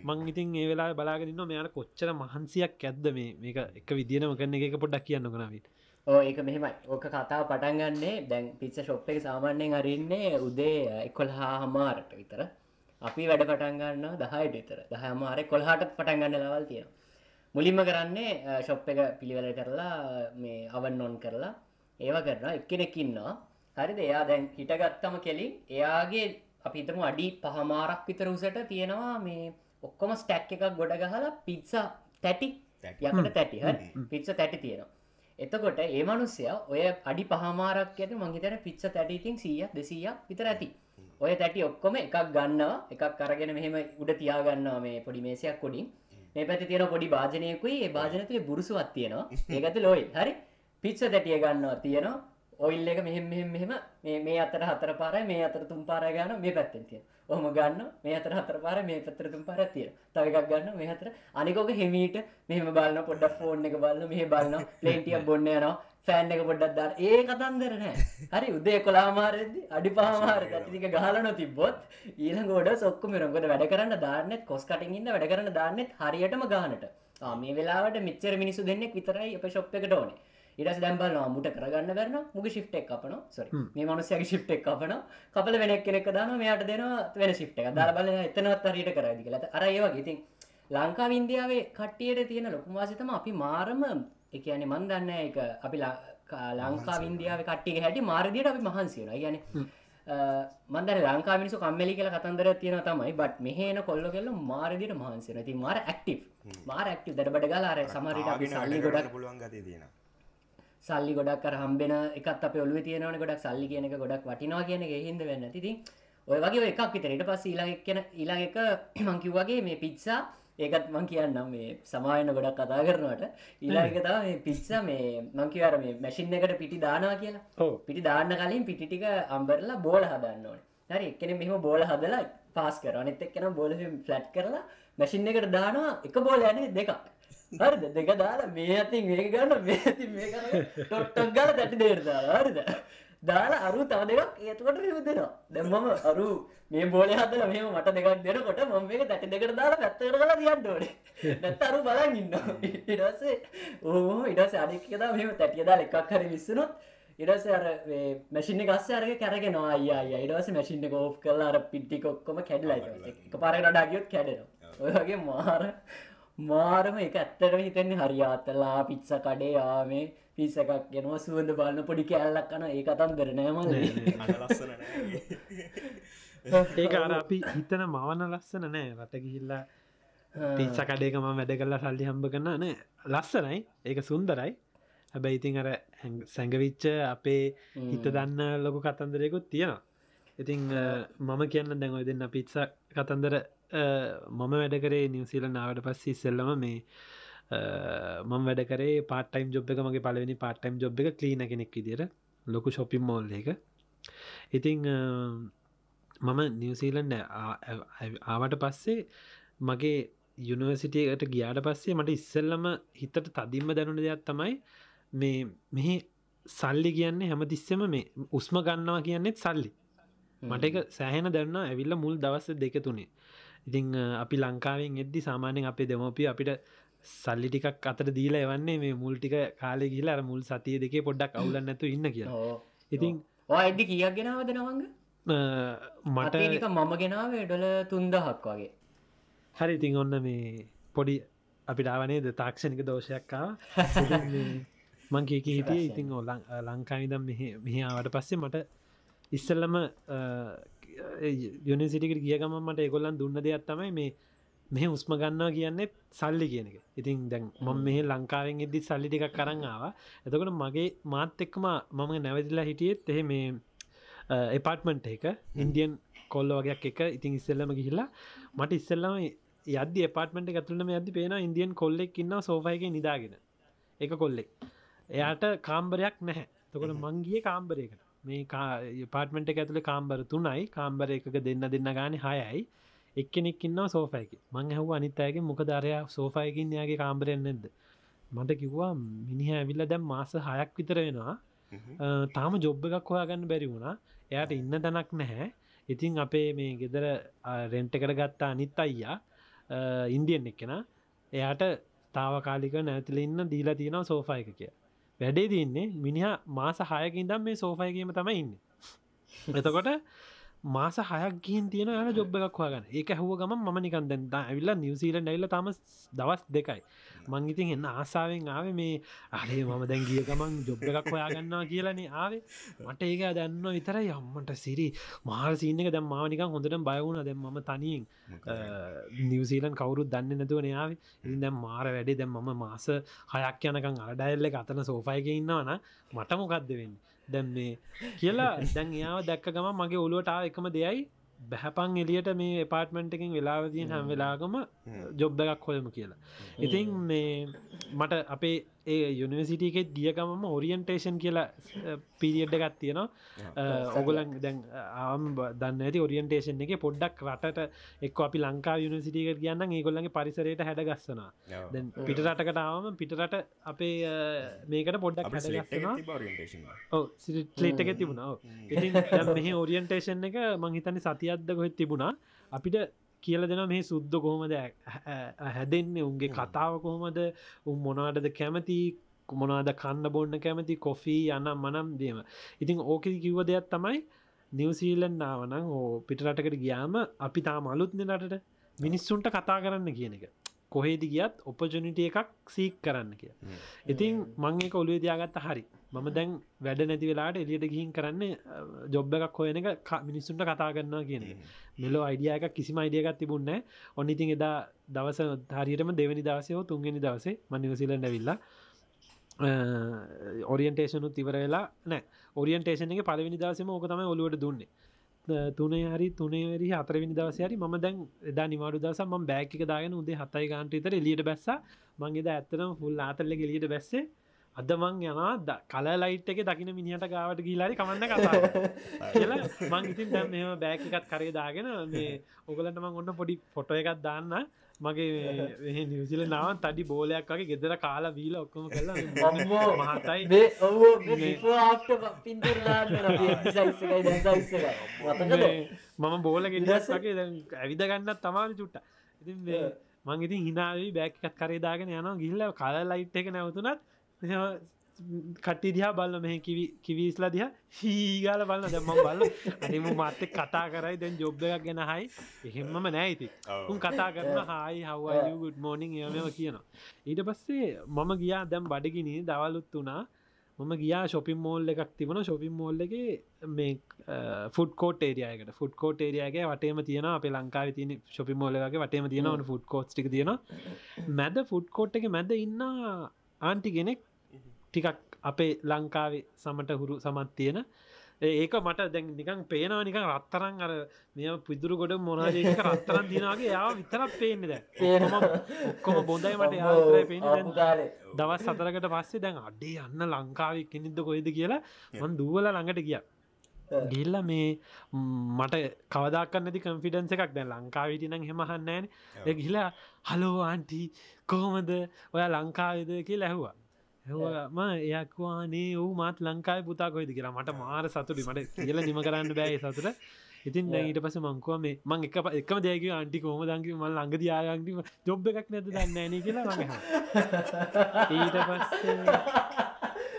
මං ඉතින් ඒ වෙලා බලාගෙනන්න මෙයාට කොච්චර මහන්සියක් ඇද්ද මේ? මේක එක විදිනම කරන එක පොඩ්ඩක් කියන්න කනවිට ඕ ඒක මෙහෙමයි. ඕක කතාව පටන්ගන්නේ දැන් පිච්ච ශොප් එක සාමාන්‍යයෙන් අරන්නේ උදේ එකොල් හා හමාරට විතර අපි වැඩ පටන්ගන්න දහයට විතර. දහමාර කොල්හට පටන්ගන්න ලවල් තියෙන මුලින්ම කරන්නේ ශොප් එක පිළිවෙල කරලා මේ අවන් නොන් කරලා ඒව කරන එක්කෙනෙකින්නවා හරිද? එයා දැන් හිටගත්තම කෙලින් එයාගේ අපි හිතමු අඩි පහමාරක් විතර උසට තියෙනවා මේ ඔක්කොම ස්ටැක් එකක් ගොඩ ගහලා පිත්සා තැටි. යකට තැටි. පිත්ස තැටි තියෙනවා. එතකොට ඒ මනුස්සය ඔය අඩි පහමාරක් ඇත මංහිතන පිච්ච තැටිතින් සීය දෙසීයක් විතර ඇති ඔය තැටි ඔක්කොම එකක් ගන්නවා. එකක් කරගෙන මෙහෙම උඩ තියාගන්නවා මේ පොඩි මේසයක් කොඩින් මේ පැති තියෙන පොඩි භාජනයකුයි ඒ භාජනතුේ බුරුසුවත් තියෙනවා. ඒකත ලෝයි හරි? පිච්ච තැටිය ගන්නවා තියෙනවා. ඔයිල් එක මෙහෙම මෙහෙම මෙහෙම මේ මේ අතර හතර පාරයි මේ අතර තුන් පාරයි ගන්න මේ පැත්තෙන් තියෙන. ඔහොම ගන්න මේ අතර හතර පාරයි මේ පැත්තට තුන් පාරක් තියෙන. තව එකක් ගන්න මේ අතර. අනික ඔක හිමීට මෙහෙම බලනවා පොඩ්ඩක් ෆෝන් එක බලනවා මෙහෙ බලනවා. ප්ලේන් ටිකක් බොන්න යනවා. ෆෑන් එක පොඩ්ඩක් දාන්න. ඒ කතන්දර නෑ. හරි උදේ 11 මාරෙද්දි අඩි 5 මාරෙ තටි ටික ගහලා නොතිබ්බොත් ඊළඟ ඔඩස් ඔක්කොම ඉරන්. මොකද වැඩ කරන්න දාන්නෙත් කොස් කටින් ඉන්න වැඩ කරන්න දාන්නෙත් හරියටම ගානට. ආ මේ වෙලාවට මෙච්චර මිනිස්සු දෙන්නෙක් විතරයි අපේ ෂොප් එකට ඕනේ. ඉරස් දැම්බල්නවා මුට කරගන්න බැරන මුග ශිප් එක් අපන සොරි මේ මනුස්සයගේ ශිප් එක් අපන කපල වෙනෙක් කෙනෙක් දාන මෙයාට දෙනවා වෙන ශිප් එක දාලා බලන එතනවත් හරියට කරයිදි කියලා අර ඒ වගේ ඉතින් ලංකා ඉන්දියාවේ කට්ටියට තියෙන ලොකුම වාසිතම අපි මාරම ඒ කියන්නේ මන් දන්නේ ඒක අපි ලංකා ඉන්දියාවේ කට්ටියගේ හැටි මාරදියට අපි මහන්සි වෙනවා. ඒ කියන්නේ මන්දර ලංකා මිනිසු කම්මලි කියලා කතන්දරයක් තියෙනවා තමයි බට් මෙහෙන කොල්ල කෙල්ල මාරදියට මහන්සි වෙනවා. ඉතින් මාර ඇක්ටිව්. මාර ඇක්ටිව් දඩබඩ ගාලා අර සමහර විට අපි ගොඩක් පුළුවන් ගතිය තියෙන සල්ලි ගොඩක් කර හම්බෙන එකත් අප ඔලුව තියෙනවන ගොඩක්. සල්ලි කියන එක ගොඩක් වටිනවා කියන එක හිද වෙන්න තිතින් ඔය වගේ එකක් විතරට පස් ඊළඟ කියන එක මංකිව් වගේ මේ පිත්සා ඒකත් මං කියන්නම් මේ සමායන ගොඩක් කතා කරනවට. ඊළඟ තම මේ පිත්සා මේ මංකිවර මේ මැසින් එකට පිටි දානවා කියලා. පිටි දාන්න කලින් පිටි ටික අම්බරලා බෝල හදන්න ඕන. හරි එක්කෙන මෙහම බෝල හදලා පාස් කර අනෙත් එක්කෙන බෝල ෆලට් කරලා මැසින් එකට දානවා. එක බෝල යන දෙකක්. හරිද? දෙක දාලා මේ අතින් මේ ගන්න මේ ටොට්ටක් ගල තැටි දේරදා හරිද දාලා අරු තව දෙකක් ඒතුකට රිව දෙනවා දැම්මම අරු මේ බෝල හදල මෙම මට දෙකක් දෙනකොට මම මේක තැටි දෙකට දාලා පැත්තකට කලා තියන්න ඕනේ. නැත්ත අරු බලන් ඉන්න ඉඩසේ ඕ ඉඩස අනිකදා මෙම තැටිය දාල එකක් හරි විස්සනොත් ඉඩස අර මැසිින ගස්ස අරග කැරගෙනවා. අයියා ඉඩස මැසිින්න කෝප් කරලා අර පිට්ටි කොක්කොම කැඩලා එක පාරට ඩාගියොත් කැඩෙනවා. ඔය වගේ මාර මාරම එක ඇත්තටම හිතන්නේ හරියාතලා පිත්ස කඩේ යාමේ පිස එකක් ගෙනවා සුවඳ බලන්න පොඩි කෑල්ලක් කන ඒ කතන්දර නෑමල අන ලස්සන නෑ. ඒක අර අපි හිතන මවන ලස්සන නෑ. රට ගිහිල්ලා පිච්ච කඩේකම වැඩ කරලා සල්ලි හම්බ කරන්න නෑ ලස්සනයි. ඒක සුන්දරයි. හැබැයි ඉතින් අර සැඟවිච්ච අපේ හිත දන්න ලොකු කතන්දරයකුත් තියෙනවා. ඉතිං මම කියන්න දැන් ඔය දෙන්න පිත්ස කතන්දර මම වැඩ කරේ නිවසිල නාවට පස්සේ ඉස්සෙල්ලම මේ අ, මම වැඩ කරේ පාටයිම් ජොබ් එක මගේ පලවෙනි පාටයිම් ජොබ් එක කලීන කෙනෙක් විදිර ලොකු ශොපිම් මෝල් එක. ඉතිං මම නිවසීලන්ඩ ආවට පස්සේ මගේ යුනිවර්සිටියට ගියාට පස්සේ මට ඉස්සෙල්ලම හිතට තදින්ම දැනුන දෙයක් තමයි මේ මෙහි සල්ලි කියන්නේ හැමතිස්සෙම මේ උස්ම ගන්නවා කියන්නෙත් සල්ලි. මට එක සෑහෙන දැන්න ඇවිල්ල මුල් දවස දෙක තුනේ. ඉතිං අපි ලංකාවෙන් එද්දි සාමාන්‍යෙන් අපේ දෙමෝපිය අපිට සල්ලි ටිකක් අතර දීලා එවන්නේ මේ මුල් ටික කාලෙ කියලා මුල් සතිය දෙකේ පොඩ්ඩක් අවුලන්න නැතු ඉන්න කිය ඉතින් ඇදදි කියක් ගෙනාවද නවංග? මට මම ගෙනාව ඩොල තුන්දහක් වගේ. හරි ඉතින් ඔන්න මේ පොඩි අපිට ආවනේද තාක්ෂණික දෝෂයක්කා මං කියක හිටිය? ඉතින් ඔලං ලංකාවිදම් මෙහාවට පස්සේ මට ඉස්සල්ලම යුනිසිටිකට කියගම මට එකොල්ලන් දුන්න දෙයක් තමයි මේ මෙහ උස්ම ගන්නවා කියන්නේ සල්ලි කියන එක. ඉතින් දැන් මම මෙහ ලංකාවෙන් එදදි සල්ලි ටික කරන්නාව එතකොට මගේ මාත් එක්කම මම නැවදිලා හිටියෙත් එහෙ මේ එපාර්ට්මන්ට් එක ඉන්දියන් කොල්ල වගේයක් එක ඉතින් ඉස්සල්ලම ගිහිල්ලා මට ඉස්සල්ලම යද පාටමට ඇතුලම ඇති පේන ඉන්දියන් කොල්ලෙක් ඉන්න සෝෆයක නිදාගෙන. එක කොල්ලෙක් එයාට කාම්බරයක් නැහැ. තකොට මංගිය කාම්බරයකට. මේ පාටමට ඇතුළ කාම්බර තුනයි. කාම්බර එකක දෙන්න දෙන්න ගාන හයයි එක්කෙනෙක් ඉන්න සෝෆයක මං හව අනිත්තයගේ මොකදරයා සෝෆයකින් යාගේ කාම්බරෙන් නැද මට කිව්වා මිනිහ ඇවිල්ල දැම් මාස හයක් විතර වෙනවා. තාම ජොබ්බ එකක් හොයාගන්න බැරි වුණා. එයාට ඉන්න තැනක් නැහැ. ඉතින් අපේ මේ ගෙදර රෙන්ට් එකට ගත්තා අනිත් අයියා. ඉන්දියන් එක්කෙන. එයාට තාවකාලික නැතිල ඉන්න දීලා තියෙනවා සෝෆා එක කිය වැඩේ තින්නේ මිනිහ මාස හයකින්දම් මේ සෝෆයකීම තමයි ඉන්න. එතකොට මාස හයක් ගින් තියෙන යාල ජොබ් එකක් හගන්න ඒක හුව ගම ම නිකන් දැන් ඇවිල්ලා නිවසීල ඩයිල්ල තම දවස් දෙකයි. මංගිතින් එන්න ආසාාවෙන් ආව මේ අරේ මම දැන් ගිය ගමන් ජොබ් එකක් හොයාගන්නවා කියලනේ ආවේ. මට ඒක දැන්න විතර යම්මට සිරි මාර සිීනක දැම් මානික හොඳට බයවුණ දැම් ම තනියෙන් නිවසීලන් කවරුත් දන්න නැතුවන යාව ඉතින් දැම් මාර වැඩේ දැම් මම මාස හයක් යනකං අඩයිල්ල අතන සෝෆයික ඉන්නවන මට මොකක්ද වෙන්න දැම් මේ කියලා දැන් යාව දැක්ක ගම මගේ ඔලුවටාව එකම දෙයයි. බැහැපන් එලියට මේ පාර්ට්මෙන්ට්කින් වෙලාවතියෙන් හැම් වෙලාගම ජොබ් එකක් හොයම කියලා. ඉතින් මේ මට අපේ ඒ යුනිවසිටිකෙත් ගියකමම ඔරියන්ටේෂන් කියලා පිරිියඩ් එකත් තියෙනවා. ඔගුලන් දැන් ආම් දන්න ඇති ඔරියන්ටේෂන් එක පොඩ්ඩක් රටට එක් අපි ලංකා යුනිසිටික කියන්න ඒගොල්ලගේ පරිසරයට හැඩගස්සන දැන් පිට රටකට ආවම පිටරට අපේ මේකට පොඩ්ඩක් හැඩගස්සනවා ඕ සිලිට් එක තිබුණා ඉතින් මෙහ ඔරියන්ටේෂන් එක මංහිතනි සතියද්ද කොහෙත් තිබුණා. අපිට කියල දෙන මේ සුද්ද කොහොමද හැදෙන්නේ? උන්ගේ කතාව කොහොමද? උන් මොනාටද කැමති? මොනාද කන්න බොන්න කැමති? කොෆී යනම් මනම් දේම. ඉතින් ඕක කිව්ව දෙයක් තමයි නිවසීලන් නාවනං ඕ පිටරටකට ගියාම අපි තා මලුත්න රටට මිනිස්සුන්ට කතා කරන්න කියන එක කොහේදි ගියත් ඔපජනිට එකක් සීක් කරන්න කිය ඉතින් මංඒක ඔලුවේ දයාගත්ත හරි. මම දැන් වැඩ නැති වෙලාට එලියට ගිහින් කරන්න ජොබ්බ එකක් හොයන එක මිනිස්සුන්ට කතා කරන්නවා කියන මෙලෝ අයිඩිය එක කිසිම අයිඩියගත් තිබුන්න ඔන්න ඉතින් එදා දවස හරියටම දෙවනි දවසයෝ තුන්ගෙන දවසේ මනිවසිලට ඇවිල්ලා ඔරියන්ටේෂනු තිවර වෙලා නෑ ඔරියන්ටේෂන එක පලවෙනි දවසම ඕක තම ඔලුවට දුන්නේ තුනේ හරි තුනේවරි අතරවිනි දවසයරි ම දැන් එදා නිවාඩු දවස ම බෑක දාගෙන උදේ හතයි ගන්ට තර එලියට බැස්ස මංගේද ඇත්තනම් හුල් ආතල්ල එලියට බැස්සේ අද මං යනා කල ලයිට් එක දකින මිනිහට ගාවට ගීලාරි කමන්න කතා කියලා මං ඉතින් දැම් මෙම බෑක එකත් කරේ දාගෙන මේ ඔගලට මං ඔන්න පොඩි ෆොටෝ එකත් දාන්න මගේ නිවසිල නාවන් තඩි බෝලයක් වගේ ගෙදර කාලා වීල ඔක්කොම කලා මහතයි මම බෝල ගෙඩස් වගේ ඇවිද ගන්නත් තමාල චුට්ට ඉතින් මං ඉතින් හිනාවී බෑකත් කරේදාගෙන යන ගිල්ල කල ලයිට් එක නැවතුනත් කට්ටි දිහා බල්ල මෙහ කිවිස්ලා දිහ හීගාල බලන්න දැම්ම බල්ල අනිම මත්තෙක් කතා කරයි. දැන් ජොබ්බ එකක් ගැන හයි. එහෙම්මම නෑයිති උන් කතා කරන හයි හවගුඩ් මෝනිින් යමව කියනවා. ඊට පස්සේ මම ගියා දැම් බඩගිනී දවලුත් වනා මම ගියා ශොපින් මෝල් එකක් තිබන ශොපින් මෝල්ල එක මේ ෆුඩ් කෝට ඒරයකට ෆුඩ් කෝට ඒරයාගේ වටේම තියෙන අප ලංකාව තින ශොපි මෝලගේ වටේම තියෙනවන ෆුඩ් කෝට්ටික තියෙන මැද ෆුඩ් කෝට් එක මැද ඉන්න ආන්ටි කෙනෙක් ටිකක් අපේ ලංකාවේ සමට හුරු සමත් තියෙන. ඒක මට දැන් නිකන් පේනවා නිකන් රත්තරන් අර මෙ පිදුරු ගොඩ මොනාදක රත්තරන් දිනාගේ යා විතරක් පේන්නේ දැ ඔක්කොම බොඳයි මට යාතරයි පේන දවස් සතරකට පස්සේ දැන් අඩේ යන්න ලංකාව කෙනෙද කොයිද කියලා මන් දුවල ළඟට ගිය. ගිල්ල මේ මට කවදක්න්න ඇති කන්ෆිඩන්ස එකක් දැ ලංකාවිටිනං හෙමහන්නෑන ගිලා හලෝ ආන්ටි කොහොමද? ඔය ලංකාවිද? කිය ලැහවා ම එයක්වානේ වූ මාත් ලංකායි පුතා කොයිද කියලා? මට මාර සතුටි මට කියල නිම කරන්න බෑ සතුට. ඉතින් ඊට පස මංකුව මේ මං එක එකම දෙයක අන්ටි කෝම දංකි මල් ළඟද යාගන්ටි ජොබ් එකක් නැත දන්න න කියලා ඊට පස්සේ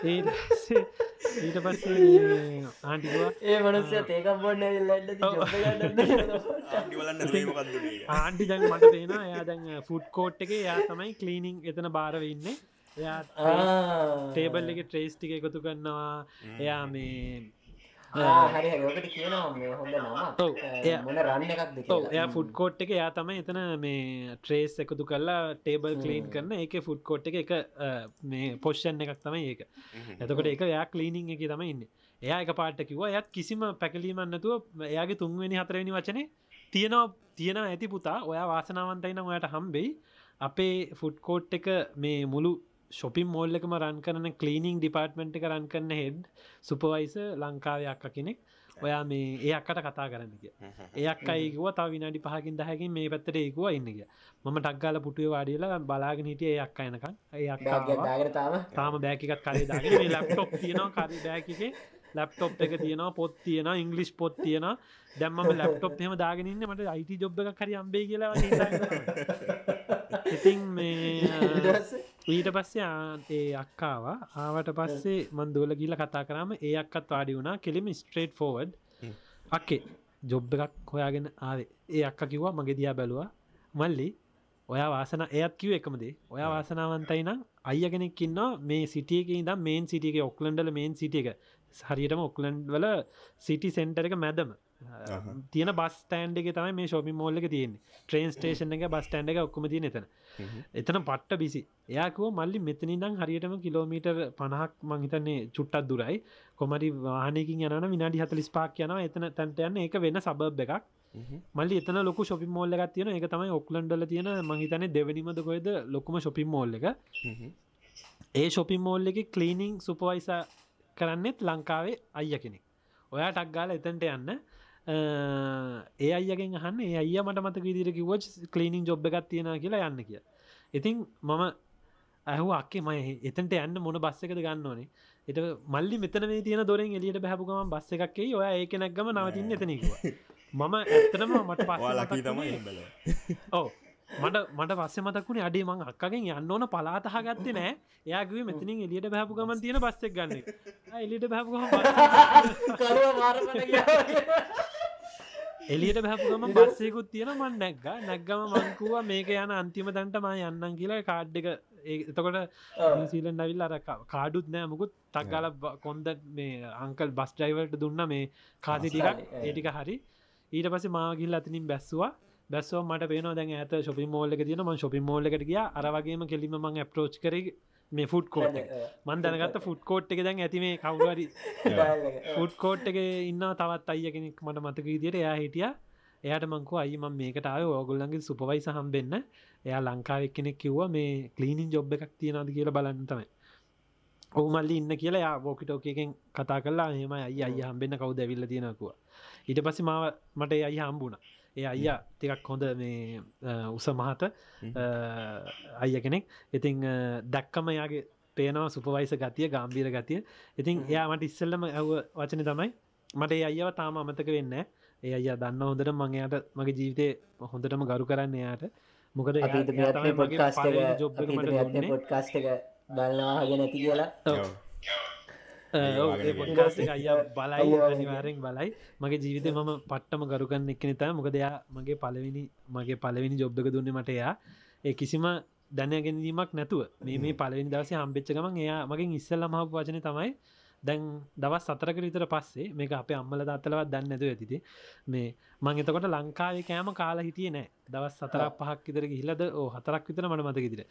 ඊට පස්සේ ආටිවා ඒ මනස්ය තේකක් බොන්න ආන්ටි දැන් මට පේන එයා දැන් ෆුඩ් කෝට් එක යා තමයි කලීනිං එතන බාරව ඉන්නේ එයා. ටේබල් එක ට්‍රේස් ටික එකතු කරන්නවා එයා මේ හරි ඔකට කියනවා මේ හොඳ රන්න එකක්ද ඔව් එයා ෆුඩ් කෝට් එක යා තමයි එතන මේ ට්‍රේස් එකතු කරලා ටේබල් කලීන් කරන එක ෆුඩ් කෝට් එක එක මේ පොෂ්ෂන් එකක් තමයි ඒක. එතකොට එක එයා කලීනිං එක තම ඉන්න. එයා එක පාට කිව ඇත් කිසිම පැකලීමන්නතුව එයාගේ තුන්වෙනි හතරවෙනි වචනේ තියෙනවා තියෙන ඇති පුතා. ඔයා වාසනාවන්තයින ඔයට හම්බෙයි. අපේ ෆුඩ් කෝට් එක මේ මුළු ශොපින් මෝල් එකම රන් කරන කලීනිං ඩිපාර්ට්මෙන්ට් එක රන් කරන්න හෙඩ් සුපවයිස ලංකාවයක් කෙනෙක්. ඔයා මේ ඒ අක්කට කතා කරන්න කිය එයක් අයිකුව තව විනාඩි පහකින් දහකින් මේ පැත්තට ඒකුව ඉන්නගිය මම ටක්ගාල පුටුව වාඩියලා බලාගෙන හිටිය ඒ අක් අයනකම් ඒ අක්කා දාගර තාම? බෑකිකත් කරේ දාගෙන. ලප්ටොප් තියෙනවා කරි බෑකිකේ ලප්ටොප් එක තියෙනවා පොත් තියෙන ඉංගලිස් පොත් තියෙන දැම්ම ලප්ටොප් හෙම දාගෙනන්න මට අයිට ජොබ් එක කරි අම්බේ කියලා ඉතින් මේ ඊට පස්සේ ආ- ඒ අක්කාව. ආවට පස්සේ මන් දෝල ගිල කතා කරම ඒ අක්කත් වාඩි වුණා. කෙලිම ස්ට්‍රේට් ෆෝවඩ් අක්කේ ජොබ් එකක් හොයාගෙන ආවේ. ඒ අක්ක කිව්වා මගේ දියා බැලවා. මල්ලි ඔයා වාසන එයත් කිව එකමදේ? ඔයා වාසනාවන්තයි නම් අය කෙනෙක් ඉන්න මේ සිටියක ඉදම් මේන් සිටියක ඔක්ලන්ඩල මේන් සිටිය එක. හරියටම ඔක්ලන්ඩ් වල සිටි සෙන්ටර එක මැදම තියෙන බස් ටන්ඩ එක තමයි මේ ශෝපි මෝල්ල එක තියෙන ට්‍රේන් ස්ටේෂන් එක බස් ටන්ඩ එක ඔක්කම තිය එතන. එතන පට්ට බිසි එයාකුව මල්ලි මෙතනිදම් හරියටම කිලෝමීටර් පණහක් මංහිතන්නේ චුට්ටත් දුරයි. කොමරි වානකින් යන විනාඩි හතලිස් පාක් යන එතන තැන්ට යන්න එක වෙන සබබ් එකක්. මල්ලි එතන ලොක ශොපි මෝල්ල එකක් තියෙන එක තමයි ඔක්ලන්ඩල තියෙන මහිතන දෙවනිමද කොයද ලොකුම ශොපි මෝල්ල එක. ඒ ශොපි මෝල්ල එක කලීනිං සුපවයිස කරන්නෙත් ලංකාවේ අයිය කෙනෙක්. ඔයා ටක් ගාල එතන්ට යන්න ඒ අයගෙන් හන්න ඒ අය මට මත විදිර කිවච් කලීනිින් ජොබ් එකක් තියෙන කියලා යන්න කිය ඉතින් මම ඇහු අක්කේ මය එතන්ට යන්න මොන බස්ස එකද ගන්න ඕනේ? එට මල්ලි මෙතන මේ තියෙන දොරෙන් එලියට බැහපුගම බස්ස එකක්කේ ඔය ඒක නැක්ගම නවතින්න එතනකවා මම ඇත්තනම මට ලකී පස්ස තමයි ඕ මට මට පස්සේ මතක්ුණේ අඩේ මං අක්කගෙන් යන්න ඕන පලාතහ ගත්තේ නෑ. එයාගේ මෙතනින් එලියට බැහපු ගමන් තියෙන බස්සෙක් ගන්න කරුව මාරමට එලියට බැහපුගම බස්සයකුත් තියෙන මන් නැක්ග නැක්ගම මංකුව මේක යන අන්තිම තැන්ට ම යන්නම් කියලා කාඩ් එක. එතකොට සීලන් ඩවිල් අර කාඩුත් නෑ මුකුත්. තක්ගල කොන්ද මේ අංකල් බස් ඩයිවල්ට දුන්න මේ කාසි ටිකක්. කාසි, ඒටික හරි. ඊට පස මාගිල් අතනින් බැස්වා බැස්ව මට පේන දැන් ඇත ශොපි මෝල්ල එක තියන ම ශොපි මෝල්ල එකට ගිය. අරවගේම කෙලිම මං ඇප්‍රෝච් කර මේ ෆුඩ් කෝට් මන් දැනගත්ත ෆුඩ් කෝට් එක දැන් ඇතිමේ කවුරරි ෆුඩ් කෝට් එක ඉන්න තවත් අය කෙනෙක් මට මතක විදියට. එයා හිටිය. එයාට මංකු අයිම මේකට ආය ඕගොල්ලන්ගේ සුපවයිස හම්බෙන්න. එයා ලංකාවක් කෙනෙක් කිව්ව මේ කලීනින් ජොබ් එකක් තියෙනද කියලා බලන්න තමයි. ඔහු මල්ලි ඉන්න කියලා යා බෝකිටෝකෙන් කතා කල්ලා හෙම අයි අය හම්බෙන්න කවුද ඇවිල්ල තියෙනකුව ඊට පස්සේ මාව මට ඒ අයි හම්බුණ ඒ අයියා ටිකක් හොඳ මේ උස මහත අයිය කෙනෙක්. ඉතිං දැක්කම යාගේ පේනවා සුපවයිස ගතිය ගම්බීර ගතිය. ඉතින් එයාමට ඉස්සල්ලම ඇව වචන තමයි මට ඒ අයව තාම අමතක වෙන්න ඒ අය දන්න හොඳට මංයාට මගේ ජීවිතය හොඳටම ගරු කරන්න එයාට. මොකද එයා- එයා පොඩ්කාස්ට මට. පොඩ්කාස්ට එක බලනාගෙන නැති කියලා එක අයියා බලයි. අනිවාරෙන් බලයි. මගේ ජීවිතය මම පට්ටම ගරුකන්න එක්න තා මොකද එයා මගේ පලවෙනි මගේ පලවෙනි ජොබ්බක දුන්න මට එයා. ඒ කිසිම දැනගැනීමක් නැතුව මේ මේ පලවෙනි දවස හම්බෙච්ච ගමන් එයා මගින් ඉස්සල්ල මහ වචන තමයි දැන් දවස් සතරක විතර පස්සේ මේක අප අම්මල දත්තලවත් දන්න ඇතු ඇතිති මේ මං එතකොට ලංකාවේ කෑම කාලා හිටිය නෑ. දවස් සතරක් පහක් විතර හිලද ඕ හතරක් විතර මට මතකිදිර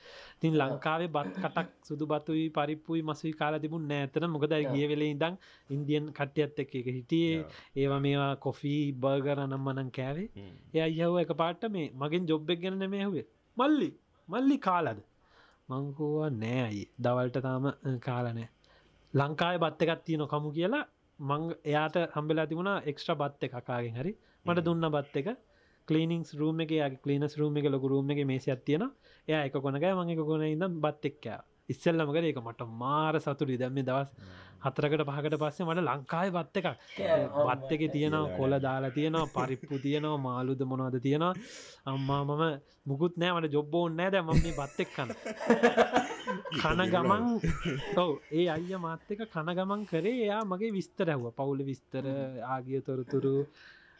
තින් ලංකාවේ බත් කටක් සුදු බතුයි පරිප්පුයි මසුයි කාලා තිබුණ නෑතන මොකද ගිය වෙලේ ඉදං ඉන්දියන් කට්ටියත් එක්ක එක හිටියේ. ඒවා මේවා කොෆී බර්ගර නම් මනන් කෑවේ එය අයහව එක පාට මේ මගින් ජොබ්බෙක් ගැන මේ හුවේ මල්ලි මල්ලි කාලද? මංකෝවා නෑ අයි දවල්ට තාම කාලනෑ ලංකාය බත්ත එකත් තියන කමු කියලා. මං එයාට හම්බෙලා තිබුණ එක්ස්ට්‍ර බත්ත එකකාගෙන් හරි. මට දුන්න බත් එක. කලීනිින්ස් රූම එක කලීනස් රූම එක ලොක රූම එක මේසි ඇත්තියෙන එය එක කොනගෑ මං එක කොන ඉදම් බත් එක්කෑ ඉස්සල්ලමකර එක මට මාර සතුරි දැම්ම දවස් හතරකට පහකට පස්සේ මට ලංකායි බත් එකක්. බත් එක තියෙනවා කොල දාලා තියෙනවා පරිප්පු තියෙනවා මාලුද මොනවද තියෙනවා. අම්මා මම මුකුත් නෑ මට ජොබ්බෝන් නෑ දැ මේ බත් එක් කන්න කන ගමන් ඔව ඒ අයිය මාත්‍යක කන ගමන් කරේ. එයා මගේ විස්තර ඇහුව. පවුල විස්තර ආගිය තොරතුරු.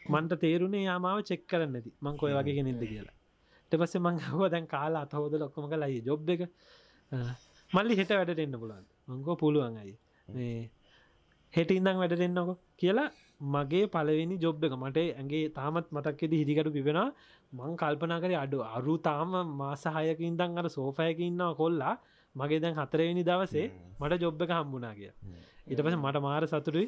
මන්ට තේරුණේ යාමාව චෙක් කරන්න ඇති. මං කොය වගේ කෙනෙද කියලා. ට පස්සේ මං හව දැන් කාලා අතහෝද ලොක්කොම කලයි ජොබ් එක මල්ලි හෙට වැඩට එන්න පුලන් මංකෝ පුළුවන් අයි මේ හෙට ඉඳං වැඩට එන්නකො කියලා මගේ පලවෙනි ජොබ් එක මට ඇගේ තාමත් මතක්කෙද හිදිකට පිබෙන මං කල්පනා කර අඩු අරු තාම මාසාහයක ඉදං අර සෝෆයක ඉන්නවා කොල්ලා. මගේ දැන් හතරවෙනි දවසේ මට ජොබ් එක හම්බුනා කිය ඉට පස මට මාර සතුරුයි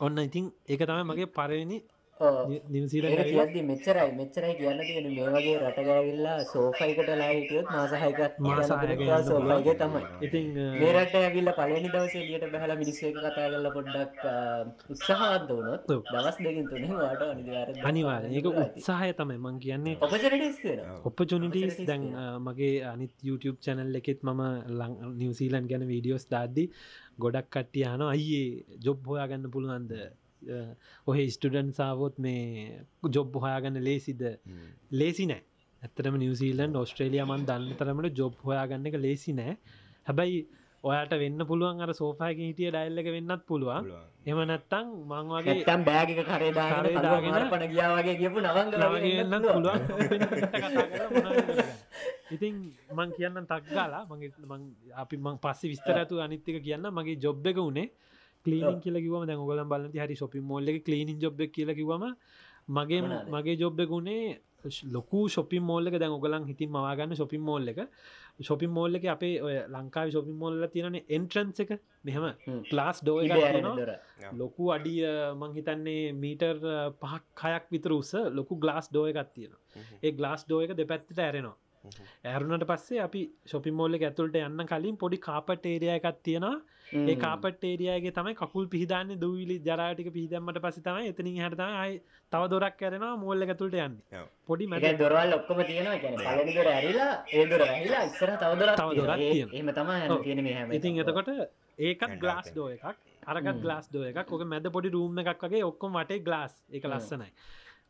ඔන්න ඉතින් ඒක තමයි මගේ පරවෙනි නිවසිීල ඒක කියද්දි මෙච්චරයි මෙච්චරයි කියන්න තියෙන මේ වගේ රටගැවිල්ලා සෝෆයිකට ලාහිටියොත් මාසහයකත් සෝෆයිගේ. තමයි. ඉතින් මේරට ඇවිල්ල පලනි දවස ලියට බැහල මිනිස්සක කතා කරල පොඩ්ඩක් උත්සාහත් වනොත්. දවස් දෙකින් තුන වාට අනිවාර අනිවාර ඒක උත්සාහය තමයි. මං කියන්නේ ඔපචනිටස් දැන් මගේ අනිත් YouTube චැනල් එකෙත් මම ලං නිවසීලන් ගැන වීඩියෝස් දාද්දි ගොඩක් කට්ටිය හන අයියේ ජොබ් හොයාගන්න පුළුවන්ද ඔහෙ ස්ටඩන් සාවොත් මේ ජොබ් හොයාගන්න ලේසිද ලේසි නෑ. ඇත්තටම නිවසීලන් ඔස්ට්‍රේලිය මන් දන්න තරමට ජොබ් හොයාගන්න එක ලේසි නෑ. හැබැයි ඔයාට වෙන්න පුළුවන් අර සෝෆායක හිටිය ඩයිල්ලක වෙන්නත් පුළුවන්. එම නැත්තං මංවගේ තම් බෑගක කරේදාගෙන කරේ දාගෙන පන ගියාවගේ කියපු නවංග නවගන්න පුළුවන්. ඉතින් මං කියන්න තක්ගාලා මගේ මං අපි මං පස්සේ විස්තරඇතු අනිත්තික කියන්න මගේ ජොබ් එක වුණේ කලීනින් කියල කිවම දැ ගොලම් බලති හරි සොපි මොල්ල කලීනින් ජොබ් කියල කිවම මගේ? මගේ ජොබ් ගුණේ ලොකු ශොපි මෝල්ලක දැන් ඔගලන් හිතින් මවාගන්න ශොපි මෝල්ල එක. ශොපි මෝල්ල එක අපේ ඔය ලංකාව ශොපි මොල්ල තියෙන එන්ට්‍රන්ස එක. මෙහම ලාස් ඩෝ ලොකු අඩිය මං හිතන්නේ මීටර් පහක් හයක් විතර උස ලොකු ගලාස් ඩෝය එකක් තියෙන ඒ ගලාස් ඩෝ එක දෙපැත්තට ඇරෙනවා. ඇරුණට පස්සේ අපි ශොපි මෝල්ල ඇතුළට යන්න කලින් පොඩි කාපට ඒරිය එකක් තියෙනවා ඒ කාපට ඒරියගේ තමයි කකුල් පිහිදාන්න දවිලි ජරාටික පිහිදම්මට පසි තමයි එතනින් හටතයි තව දොරක් කරෙනවා මෝල්ල ඇතුළට යන්න. පොඩි මැද මැ දොරවල් ඔක්කොම තියෙනවා. ඇරිලා ඒදර ඇහිලා ඉස්සර තවදොර තව දොරක් තියෙනවා. එම තමයි ඔව්. තියෙන මේ හැම ඉතින් එතකොට ඒකත් ගලාස් ඩෝ එකක්. අරගත් ගලාස් ඩෝ එකක්. ඔක මැද පොඩි රූම් එකක් වගේ ඔක්කොම වටේ ගලාස් එක ලස්සනයි.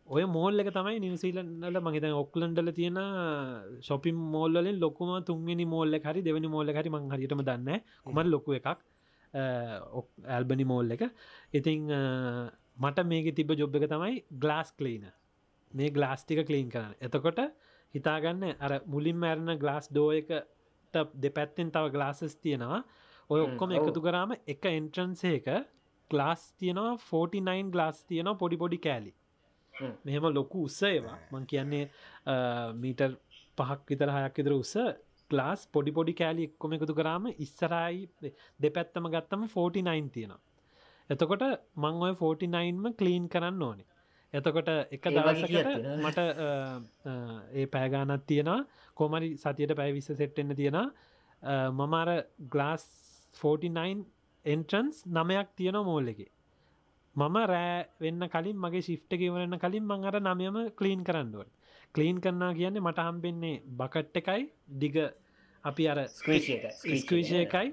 ඔය මෝල් එක තමයි නිවසිීලන්නල මහිත ඔක්ලන්ඩල තියෙන ශොපිම් මෝල්ලින් ලොකුම තුන්වෙනි මෝල්ල හරි දෙවනි මෝල්ල හරි මං හරිටම දන්න කුමට ලොකු එකක් ඇල්බනි මෝල් එක. ඉතිං මට මේක තිබ ජොබ් එක තමයි ගලාස් කලීන මේ ගලාස්ටික කලීන් කරන්න. එතකොට හිතාගන්න අර මුලින් මැරණ ගලාස් ඩෝ එකට දෙපැත්තෙන් තව ගලාසස් තියෙනවා. ඔය ඔක්කොම. එකතු කරාම එක එන්ට්‍රන්සේ එක ගලාස් තියෙනවා 49 ගලාස් තියෙනවා පොඩි පොඩි කෑලි. හ්ම්. මෙහෙම ලොකු උස්සේවා මං කියන්නේ මීටර් පහක් විතර හයක් විතර උස ගලාස් පොඩි පොඩි කෑලි එක්කොම එකතු කරාම ඉස්සරයි දෙපැත්තම ගත්තම 49 තියෙනවා. එතකොට මං ඔය 49ම කලීන් කරන්න ඕනේ. එතකොට එක දවසකට. මට ඒ පෑගානත් තියෙනවා. කොමරි සතියට පැයි විස්ස සෙට්ටෙන්න තියෙන මම අර ගලාස් 49 එන්ට්‍රන්ස් නමයක් තියෙන මෝල් එක. මම රෑ වෙන්න කලින් මගේ ශිෆ්ට කිවරන්න කලින් මං අර නමයම කලීන් කරන්නුවන් කලීන් කරන්නා කියන්නේ මට හම්බෙන්නේ බකට් එකයි දිග අපි අර ස්කවිෂය එකයි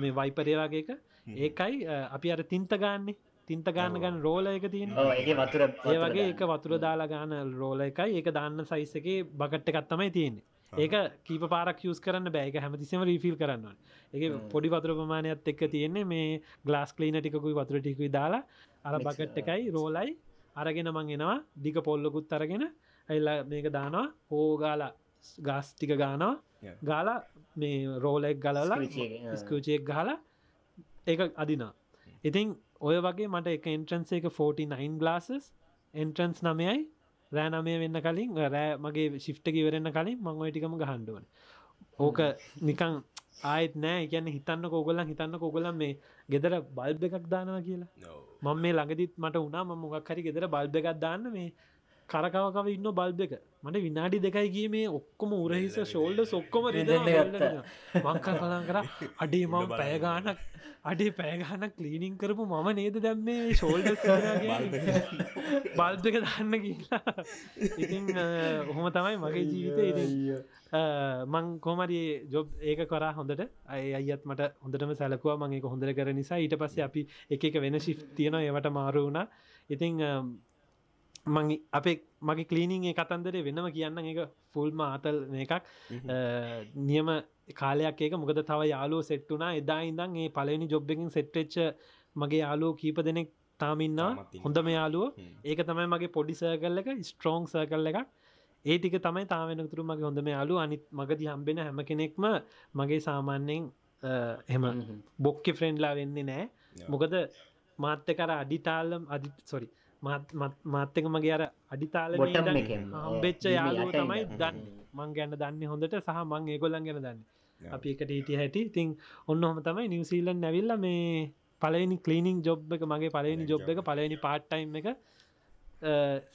මේ වයිපරය වගේක ඒකයි අපි අර තින්ත ගන්න. තින්ත ගන්න ගන්න රෝල එක තියෙන ඒ වතුර ඒ වගේ එක වතුර දාලා ගාන රෝල එකයි. ඒක දාන්න සයිස් එක බකට් එකත් තමයි තියෙන්නේ. ඒක කීප පාරක් යස් කරන්න බෑක හැමතිසම රීෆිල් කරන්න ඒ පොඩි වතුර ප්‍රමාණයක්ත් එක්ක තියෙන්නේ මේ ගලාස් කලීන ටිකුයි වතුර ටිකුයි දාලා අර බකට් එකයි රෝලයි අරගෙන මං එනවා. දිග පොල්ලකුත් අරගෙන ඇල්ල මේක දානවා? හෝගාලා ගස් ටික ගානවා. ගාලා මේ රෝලෙක් ගලලා. ස්කචයක් ගහලා ඒක අදිනා ඉතින් ඔය වගේ මට එක එන්ට්‍රන්ස එක 49 ගලාසස් එන්ට්‍රන්ස් නමයයි රෑ නමය වෙන්න කලින් රෑ මගේ ශිප්ට කිවරන්න කලින් මං ඔයටිකම ගහන්ඩුවන ඕක නිකං ආයත් නෑ. කියන්න හිතන්න කෝගලන් හිතන්න කොගලන් මේ ගෙදර බල්බ එකක් දානවා කියලා. මං මේ ළඟදිත් මට උනා ම මොකක් හරි ගෙදර බල්බ එකක් දාන්න මේ කරකවකව ඉන්න බල්බ එක. මට විනාඩි දෙකයි ගිය මේ ඔක්කොම උරහිස ශෝල්ඩ සොක්කොම. මංක කලාන් කර අඩේ මම පෑගානක් අඩේ පෑගානක් ලීනිින් කරපු මම නේද දැම්මේ ශෝල්ඩ බල්බ එක දන්න කියලා ඉතින් ඔහොම තමයි මගේ ජීවිතය මං කොමරි ජොබ් ඒක කරා හොඳට. අය අයත් මට හොඳටම සැලකුව. මගේ හොඳර කර නිසා ඊට පස්සේ අපි එක වෙන ශිප් තියෙන ඒවට මාරු වුණා. ඉතිං මං අපේ මගේ කලීනිං කතන්දරේ වෙනම කියන්න එක ෆුල්ම ආතල් එකක්. නියම කාලයක් ඒක. මොකද තව යාලෝ සෙට්ටුනා එදා ඉදන් ඒ පලනි ජොබ්බකින් සෙට්ටච්ච මගේ යාලෝ කීප දෙනෙක් තාමින්නා. හොඳම යාලුව ඒක තමයි මගේ පොඩි සර්කල් එක ස්ට්‍රෝං සර්කල් එකක්. ඒ ටික තමයි තාවෙනතුරු මගේ හොඳම යාලු අනිත් මගදි හම්බෙන හැම කෙනෙක්ම මගේ සාමාන්‍යයෙන් එහෙම බොක්ක ෆ්‍රෙන්ඩ්ලා වෙන්නේ නෑ. මොකද මාත්‍ය කර අඩිතාල්ලම් අධි සොරි මාත්‍යක මගේ අර අඩිතාල. හම්බෙච්ච බිම යාලු යට තමයි. දන්න මං ගැන්න දන්න හොඳට සහ මං ඒගොල්ලන් ගැන දන්න. අපි එකට හිටිය හැටි. තින් ඔන්න හොම තමයි නිවසීලන් නැවිල්ල මේ පලනි කලීනිින් ජොබ් එක මගේ පලනි ජොබ් එක පලනි පාට්ටයිම් එක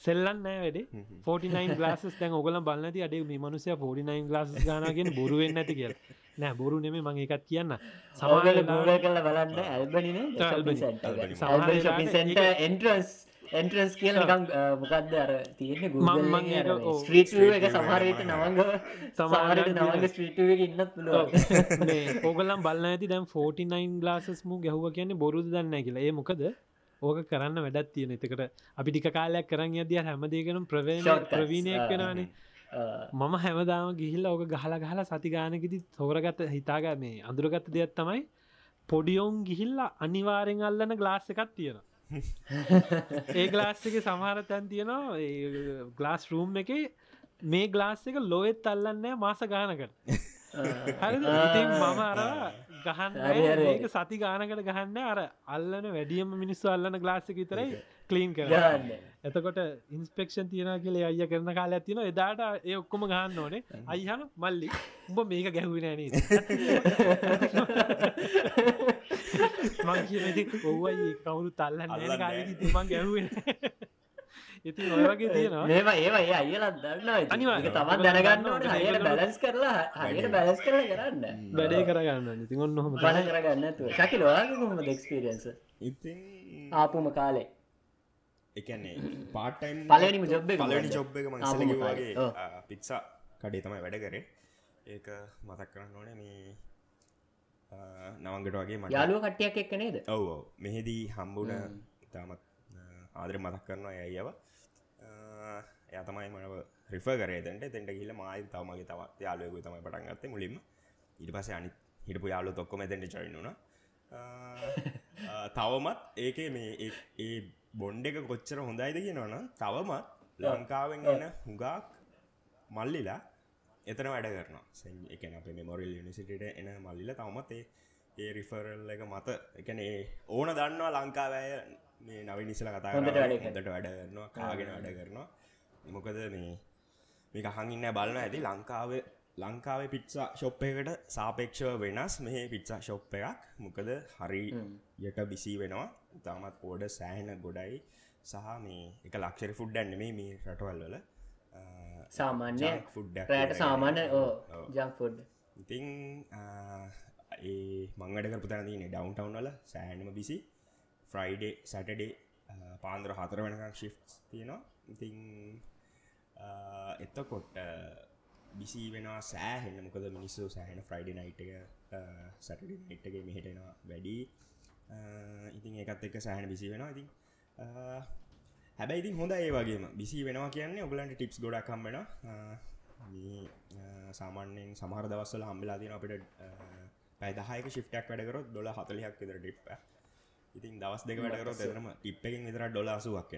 සෙල්ලන් නෑ වැඩේ. 49 ගලාස් දැන් ඔගල බලන්නති අඩේ මේ මනුසය 49 ගලාස් ගානගෙන බොරුවෙන් ඇති කියල. නෑ බොරු නෙමේ මගේ එකත් කියන්න. සමගල ගූග කල්ල බලන්න ඇල්බනින සෙන්ට එන්ට්‍රස් එන්ට්‍රස් කියල නිකං මොකක්ද අර තියෙන මං- මං ඔව්. ස්ට්‍රීට් එක සමහරයට නවංග සමහරට නවංග ස්ට්‍රීට් එක ඉන්නත් පුළුවන්. ඕගලම් බලන්න ඇති දැම් 49 ගලාසස්මු ගැහුව කියන්නේ බොරුද දන්න කියලා. ඒ මොකද? ඕක කරන්න වැඩත් තියෙන එතකට අපි ටික කාලයක් කරන්න අදිය හැමදේකනම් Shortcuts. ප්‍රවීණයක් ආ. වෙනනේ මම හැමදාම ගිහිල්ල ඕක ගහල ගහලා සති ගානකිති තෝරගත හිතාග මේ අඳුරගත්ත දෙයක් තමයි පොඩියෝන් ගිහිල්ලා අනිවාරෙන් අල්ලන ගලාස් එකක් තියෙන ඒ ගලාස් එක සමහර තැන් තියෙනවා ගලාස් රූම් එක මේ ගලාස් එක ලොවෙත් අල්ලන්නෑ මාස ගානකට. හරි මම අර ගහන්න. ඒක සති ගානකට ගහන්න අර අල්ලන වැඩියම මිනිස්සු අල්ලන ගලාස්සක විතරයි කලීන් කර ගන්න එතකොට ඉන්ස්පෙක්ෂන් තියෙන කියලේ අය කරන කාල ඇතින එදාට ඒ ඔක්කොම ගහන්න ඕනේ. අයිහන මල්ලි. උඹ මේක ගැහුව නෑන මං ඔව්වයි කවුරු තල්ලන්න නෑ. තිමන් ගැහුවෙන ඉති ඔය වගේ තියෙනවා. මේවා ඒවා ඒ අයලත් දන්න අනිවාර්යෙන්. තමන් දැනගන්න හයට බැලස් කරලා හයට බැලස් කරලා කරන්න. වැඩේ කරගන්න ඉතින් ඔන්න හොම කරගන්න තු ශකිල වාගේ කොහොමද එක්ස්පිරියන්ස ඉතින් ආපුම කාලේ එකන්නේ පාටයිම් job එක පලනි? ජොබ් එක ඔව්. පික්සා කඩේ තමයි වැඩ කරේ. ඒක මතක් කරන්න ඕනේ මේ නවංගට වගේ මට. යාලුව කට්ටියක් එක්ක නේද? ඔව. මෙහිදී හම්බුන ඉතාමත් ආදර මතක් කරනවා ඇයිව එය තමයි මනව රිෆ කරේතට තෙන්ට කියල මයි තමගේ තවත් යාලුවකු තමයි පටන් ගත්ත මුලින්ම. ඉට පස අනි හිටපු යාලු තොක්කොම තැට චයිනුන තවමත් ඒකේ මේ ඒ බොන්්ඩ එක කොච්චර හොඳයිද කියනවන තවමත් ලංකාවෙන් එන හුඟක් මල්ලිලා එතන වැඩ කරනවා. සැන් එකන අප මෙමොරල් යනිසිටට එන මල්ලිල තවමත් ඒ රිෆරල් එක මත එකන ඕන දන්නවා ලංකාවය මේ නවි නිසල කතා හොඳට වැඩ කරනවා. කාගෙන වැඩ කරනවා. මොකද මේ මේක හඟින්න බලන්න ඇති ලංකාවේ ලංකාවේ පිත්සා ශොප් එකට සාපේක්ෂව වෙනස්. මේ පිත්සා ශොප් එකක්. මොකද හරි යට බිසි වෙනවා. තාමත් පෝඩ සෑහෙන ගොඩයි සහ මේ එක ලක්ෂරි ෆුඩ්ඩන්න මේ මේ රටවල් වල. සාමාන්‍ය එකක් රෑට සාමාන්‍ය. ජංෆුඩ් ඉතිං ඒ මංගඩ කරපුතනතින ඩවන්ටවන් වල. සෑනම බිසි ෆ්‍රයිඩේ සැටඩේ පාන්දර හතර වෙනකම් ශිෆ් තියෙනවා. ඉතිං එත්තකොට බිසි වෙනවා සෑහෙන්න මොකද මිනිස්සු සෑහෙන ෆ්‍රයිඩ නයිට් එක සැටඩි නයිට්ගේ මෙහිටෙනවා වැඩි. ඉතින් ඒකත් එක්ක සෑහන බිසි වෙනවා. ඉතින් හැබැයි ඉතින් හොඳ ඒ වගේම. බිසි වෙනවා කියන්නේ ඔබලන්ට ටිප්ස් ගොඩක් කම්බෙන සාමාන්‍යෙන් සමහර දවස්සල හම්බලා තින අපිට පැදහයක ශිප්ටක් වැඩකරොත් දොල හතලියක් විතර ටිප්ප ඉතින් දවස් දෙක වැඩකරොත් එතරම ටිප්පකින් විතර ඩොල අසුවක්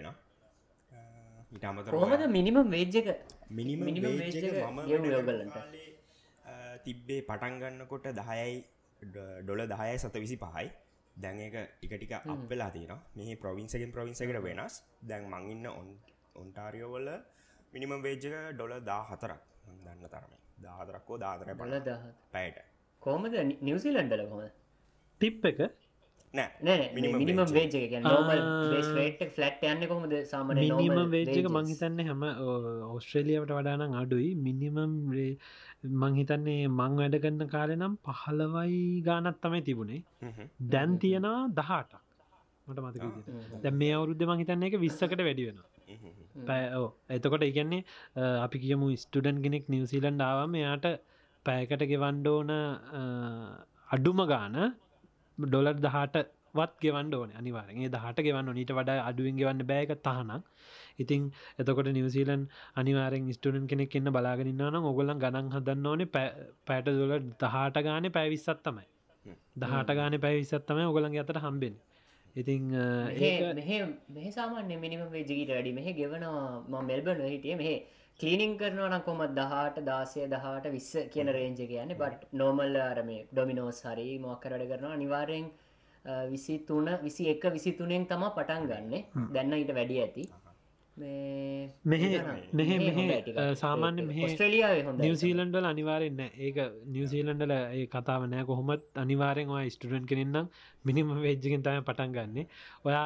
කෙන ඉට අමතර කොහොමද මිනිමම් වේජ්ජක මිනිම එක ගෙවුවේ ඔයගොල්ලන්ට? තිබ්බේ පටන්ගන්නකොට දහයයි ඩොල දහයයි සත විසි පහයි. දැන් ඒක ටික ටික අපවෙලා තියෙන මේ ප්‍රවින්සගෙන් ප්‍රවින්සකට වෙනස්. දැන් මංඉන්න ඔන් ඔන්ටාරියෝවල මිනිමම් වේජක ඩොල දා හතරක් මං දන්න තරම. දාහතරක්කෝ දාතර දහ පැයට. කොහමද? නිවසිලන්ඩල කොම ටිප් එක නෑ මිනිමම් වේජ එක නොමල් ආ. බේස් රේට් ෆලට් යන්න කොහොමද? සාමන මිනිමම් වේජ්ක මංහිතන්න හැම ඔස්ට්‍රේලියාවට වඩානම් අඩුයි. මිනිමම් මංහිතන්නේ මං වැඩගන්න කාලෙ නම් පහලවයි ගානත් තමයි තිබුණේ. දැන් තියෙනවා දහටක් මට මතක විදිහට. දැන් මේ අවුරුද්ධ මංහිතන්නේ එක විස්සකට වැඩි වෙන පැ එතකොට ඉගන්නේ අපි කියමු ස්ටඩන් කෙනෙක් නිවසිීලන්ඩ ආවම එයාට පැයකට ගෙවන්ඩෝන අඩුම ගාන ඩොලර් දහට වත් ගෙවන්න ඕන අනිවාරගේ දහට ගෙවන්න නීට වඩා අඩුවෙන් ගෙවන්න බෑක තහනක් ඉතින් එතකොට නිවසිීලන් අනිවාරෙන් ස්ටඩන් කෙනෙක් එන්න බලාගෙනන්නවන ඔගොලන් ගණන් හදන්න ඕනේ පැට දොල දහට ගාන පැවිස්සත් තමයි. දහට ගාන පැවිස්සත් තමයි ඔගොලන් අතට හම්බෙන් ඉතිං ඒ මෙහ මෙහ සාමාන්‍ය මිනිම වේජගීට වැඩි මෙහ ගෙවනවා. ම මෙල්බන හිටිය. මෙහ කලීනිං කරනවන කොම දහට දාසය දහට විස්ස කියන රේංජ කියන්නේ බට නෝමල් අරම ඩොමිනෝස් හරි මොක්කර වැඩ කරනවා. අනිවාරයෙන් විසි තුන විසි එක විසි තුනෙන් තම පටන් ගන්න දැන්න ඊට වැඩි ඇති. මෙහෙ මෙහෙ මෙහෙ සාමාන්‍ය නිවසීලන්ඩල අනිවාරෙන්න්න ඒක. නිවසීලන්ඩල ඒ කතාව නෑ. කොහොමත් අනිවාරෙන් වා ස්ටඩන් කෙනෙන්නම් මිනිම වෙච්ජගෙන් තම පටන් ගන්න. ඔයා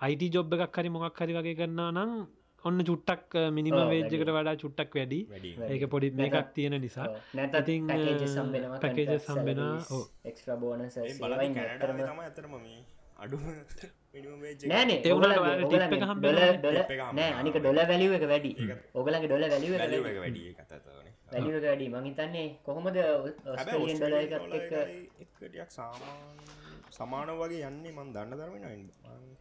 අයිට ජොබ් එකක් හරි මොකක් හරි වගේ කරන්නා නම් ඔන්න චුට්ටක් මිනිම වේජ්ජකට වඩා. චුට්ටක් වැඩි. ඒක පොඩි මේකක් තියෙන නිසා. නැතින් පැකේජ සම්බෙන එක්ස්්‍ර බෝන ඇතරම නෑ අනික ඩොල වැලිුව එක වැඩි. ඔගලගේ ඩොල වැලිුව වැඩි. වැඩි මහිතන්නේ කොහොමද ඔස්ට්‍රලියන් ඩොල එකත් එක් සමාන වගේ යන්නේ මන් දන්න දරමෙන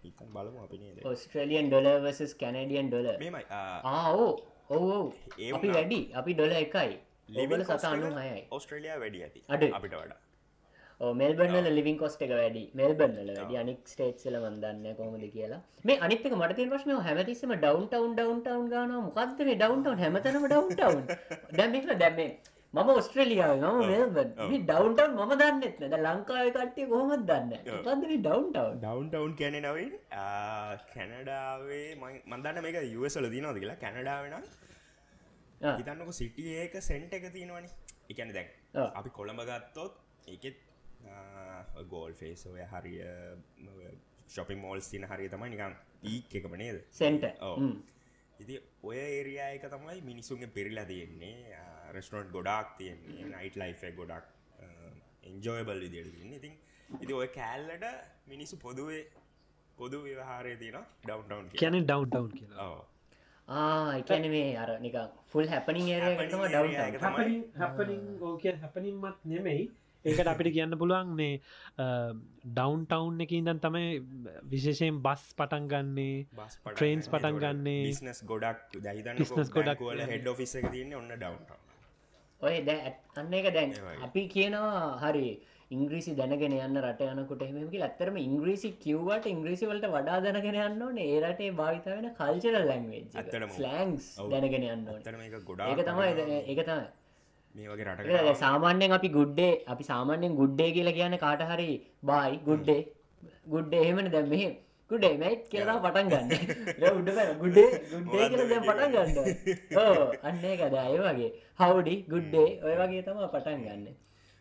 හිතන් බලමු අපිනේ ඔස්ට්‍රලියන් ඩොල වසස් කැනඩියන් ඩොල මෙමයි ආෝ. ඔවෝ අපි වැඩි අපි ඩොල එකයි. ලෙබල සතානු හයයි. ඔස්ට්‍රලියයා වැඩි ඇති. අඩ. අපිට වඩා. මෙල්බර්නල ලිවින් කොස්ට එක වැඩි. මෙල්බර්නල වැඩි. අනික් ස්ටේට්සල මන්දන්න කොමද කියලා. මේ අනික මට ප්‍රශ්ම හැමතිස්සම ඩවන්ටවන් ඩවන්ටවන් ගන මොකක්ද මේ ඩවන්ටවන් හැමතනම ඩවන්ටවන් දැම්මිල දැම්මේ මම ඔස්ට්‍රලියාව මම මෙල්බන්. ඩවන්ටවන් මම දන්නෙත් ද ලංකාව කට්ටිය කොහොමත් දන්න? පද ඩවන්ටවන් ඩවන්ටවන් කැන නවින් කැනඩාවේ මන්දන්න මේක යුවසල දිනවද කියලා. කැනඩාවෙන හිතන්නක සිටිය ඒක සෙන්ට එක තියෙනවනි. එකැන දැන් අපි කොළඹ ගත්තොත් ඒකෙත් ගෝල් ෆේස් ඔය හරිය ශොපින් මෝල්ස් තින හරිය තමයි නිකම් ඊක් එකම නේද? සෙන්ට ඉති ඔය ඒරයා එක තමයි මිනිසුන්ගේ පිරිලා තියෙන්නේ රෙස්ටරන්ට් ගොඩක් තියෙන්නේ නයිට ලයිෆ ගොඩක් එන්ජෝයබල් විදියට ඉතින් ඉති ඔය කෑල්ලට මිනිස්සු පොදුවේ පොදු විවහාරය තින ඩවන්ටවන් කියන ඩවන්ටවන් කියලා. ආකැන මේ අර නික ෆුල් හැපනිින් හැපනිින් ඕක හැපනින්මත් නෙමෙයි. ඒකට අපිට කියන්න පුළුවන් මේ ඩවන් ටවුන් එක ඉදන් තමයි විශේෂයෙන් බස් පටන් ගන්නේ ට්‍රේන්ස් පටන් ගන්නේ. ගොඩක් ගොඩක් හෙඩ් ෆිස් එක තියන්න ඔන්න ඩවන් ඔය දැ අන්න එක දැන් අපි කියනවා හරි ඉංග්‍රීසි දැනගෙන යන්න රට යනකොට එහමකි ඇත්තරම ඉංග්‍රීසි කිව්වට ඉංග්‍රීසි වලට වඩා දැනගෙන යන්න ඕන. ඒරටේ භාවිත වෙන කල්චරල් ලැංවේජ් ලෑන්ක්ස් දැනගෙන යන්න ගොඩා ඒක තමයි ඒක තමයි. මේ වගේ රට සාමාන්‍යෙන් අපි ගුඩ්ඩේ අපි සාමාන්‍යෙන් ගුඩ්ඩේ කියලා කියන කාට හරි බයි ගුඩ්ඩේ ගුඩ්ඩේ එහෙමන දැම් මෙහෙ ගුඩේ මයිට් කියලා පටන් ගන්න උඩ ගුඩේ ගුඩ්ඩේ කියල පටන් ගන්න ඕ අන්නේ කද අය වගේ. හවඩි ගුඩ්ඩේ ඔය වගේ තම පටන් ගන්න.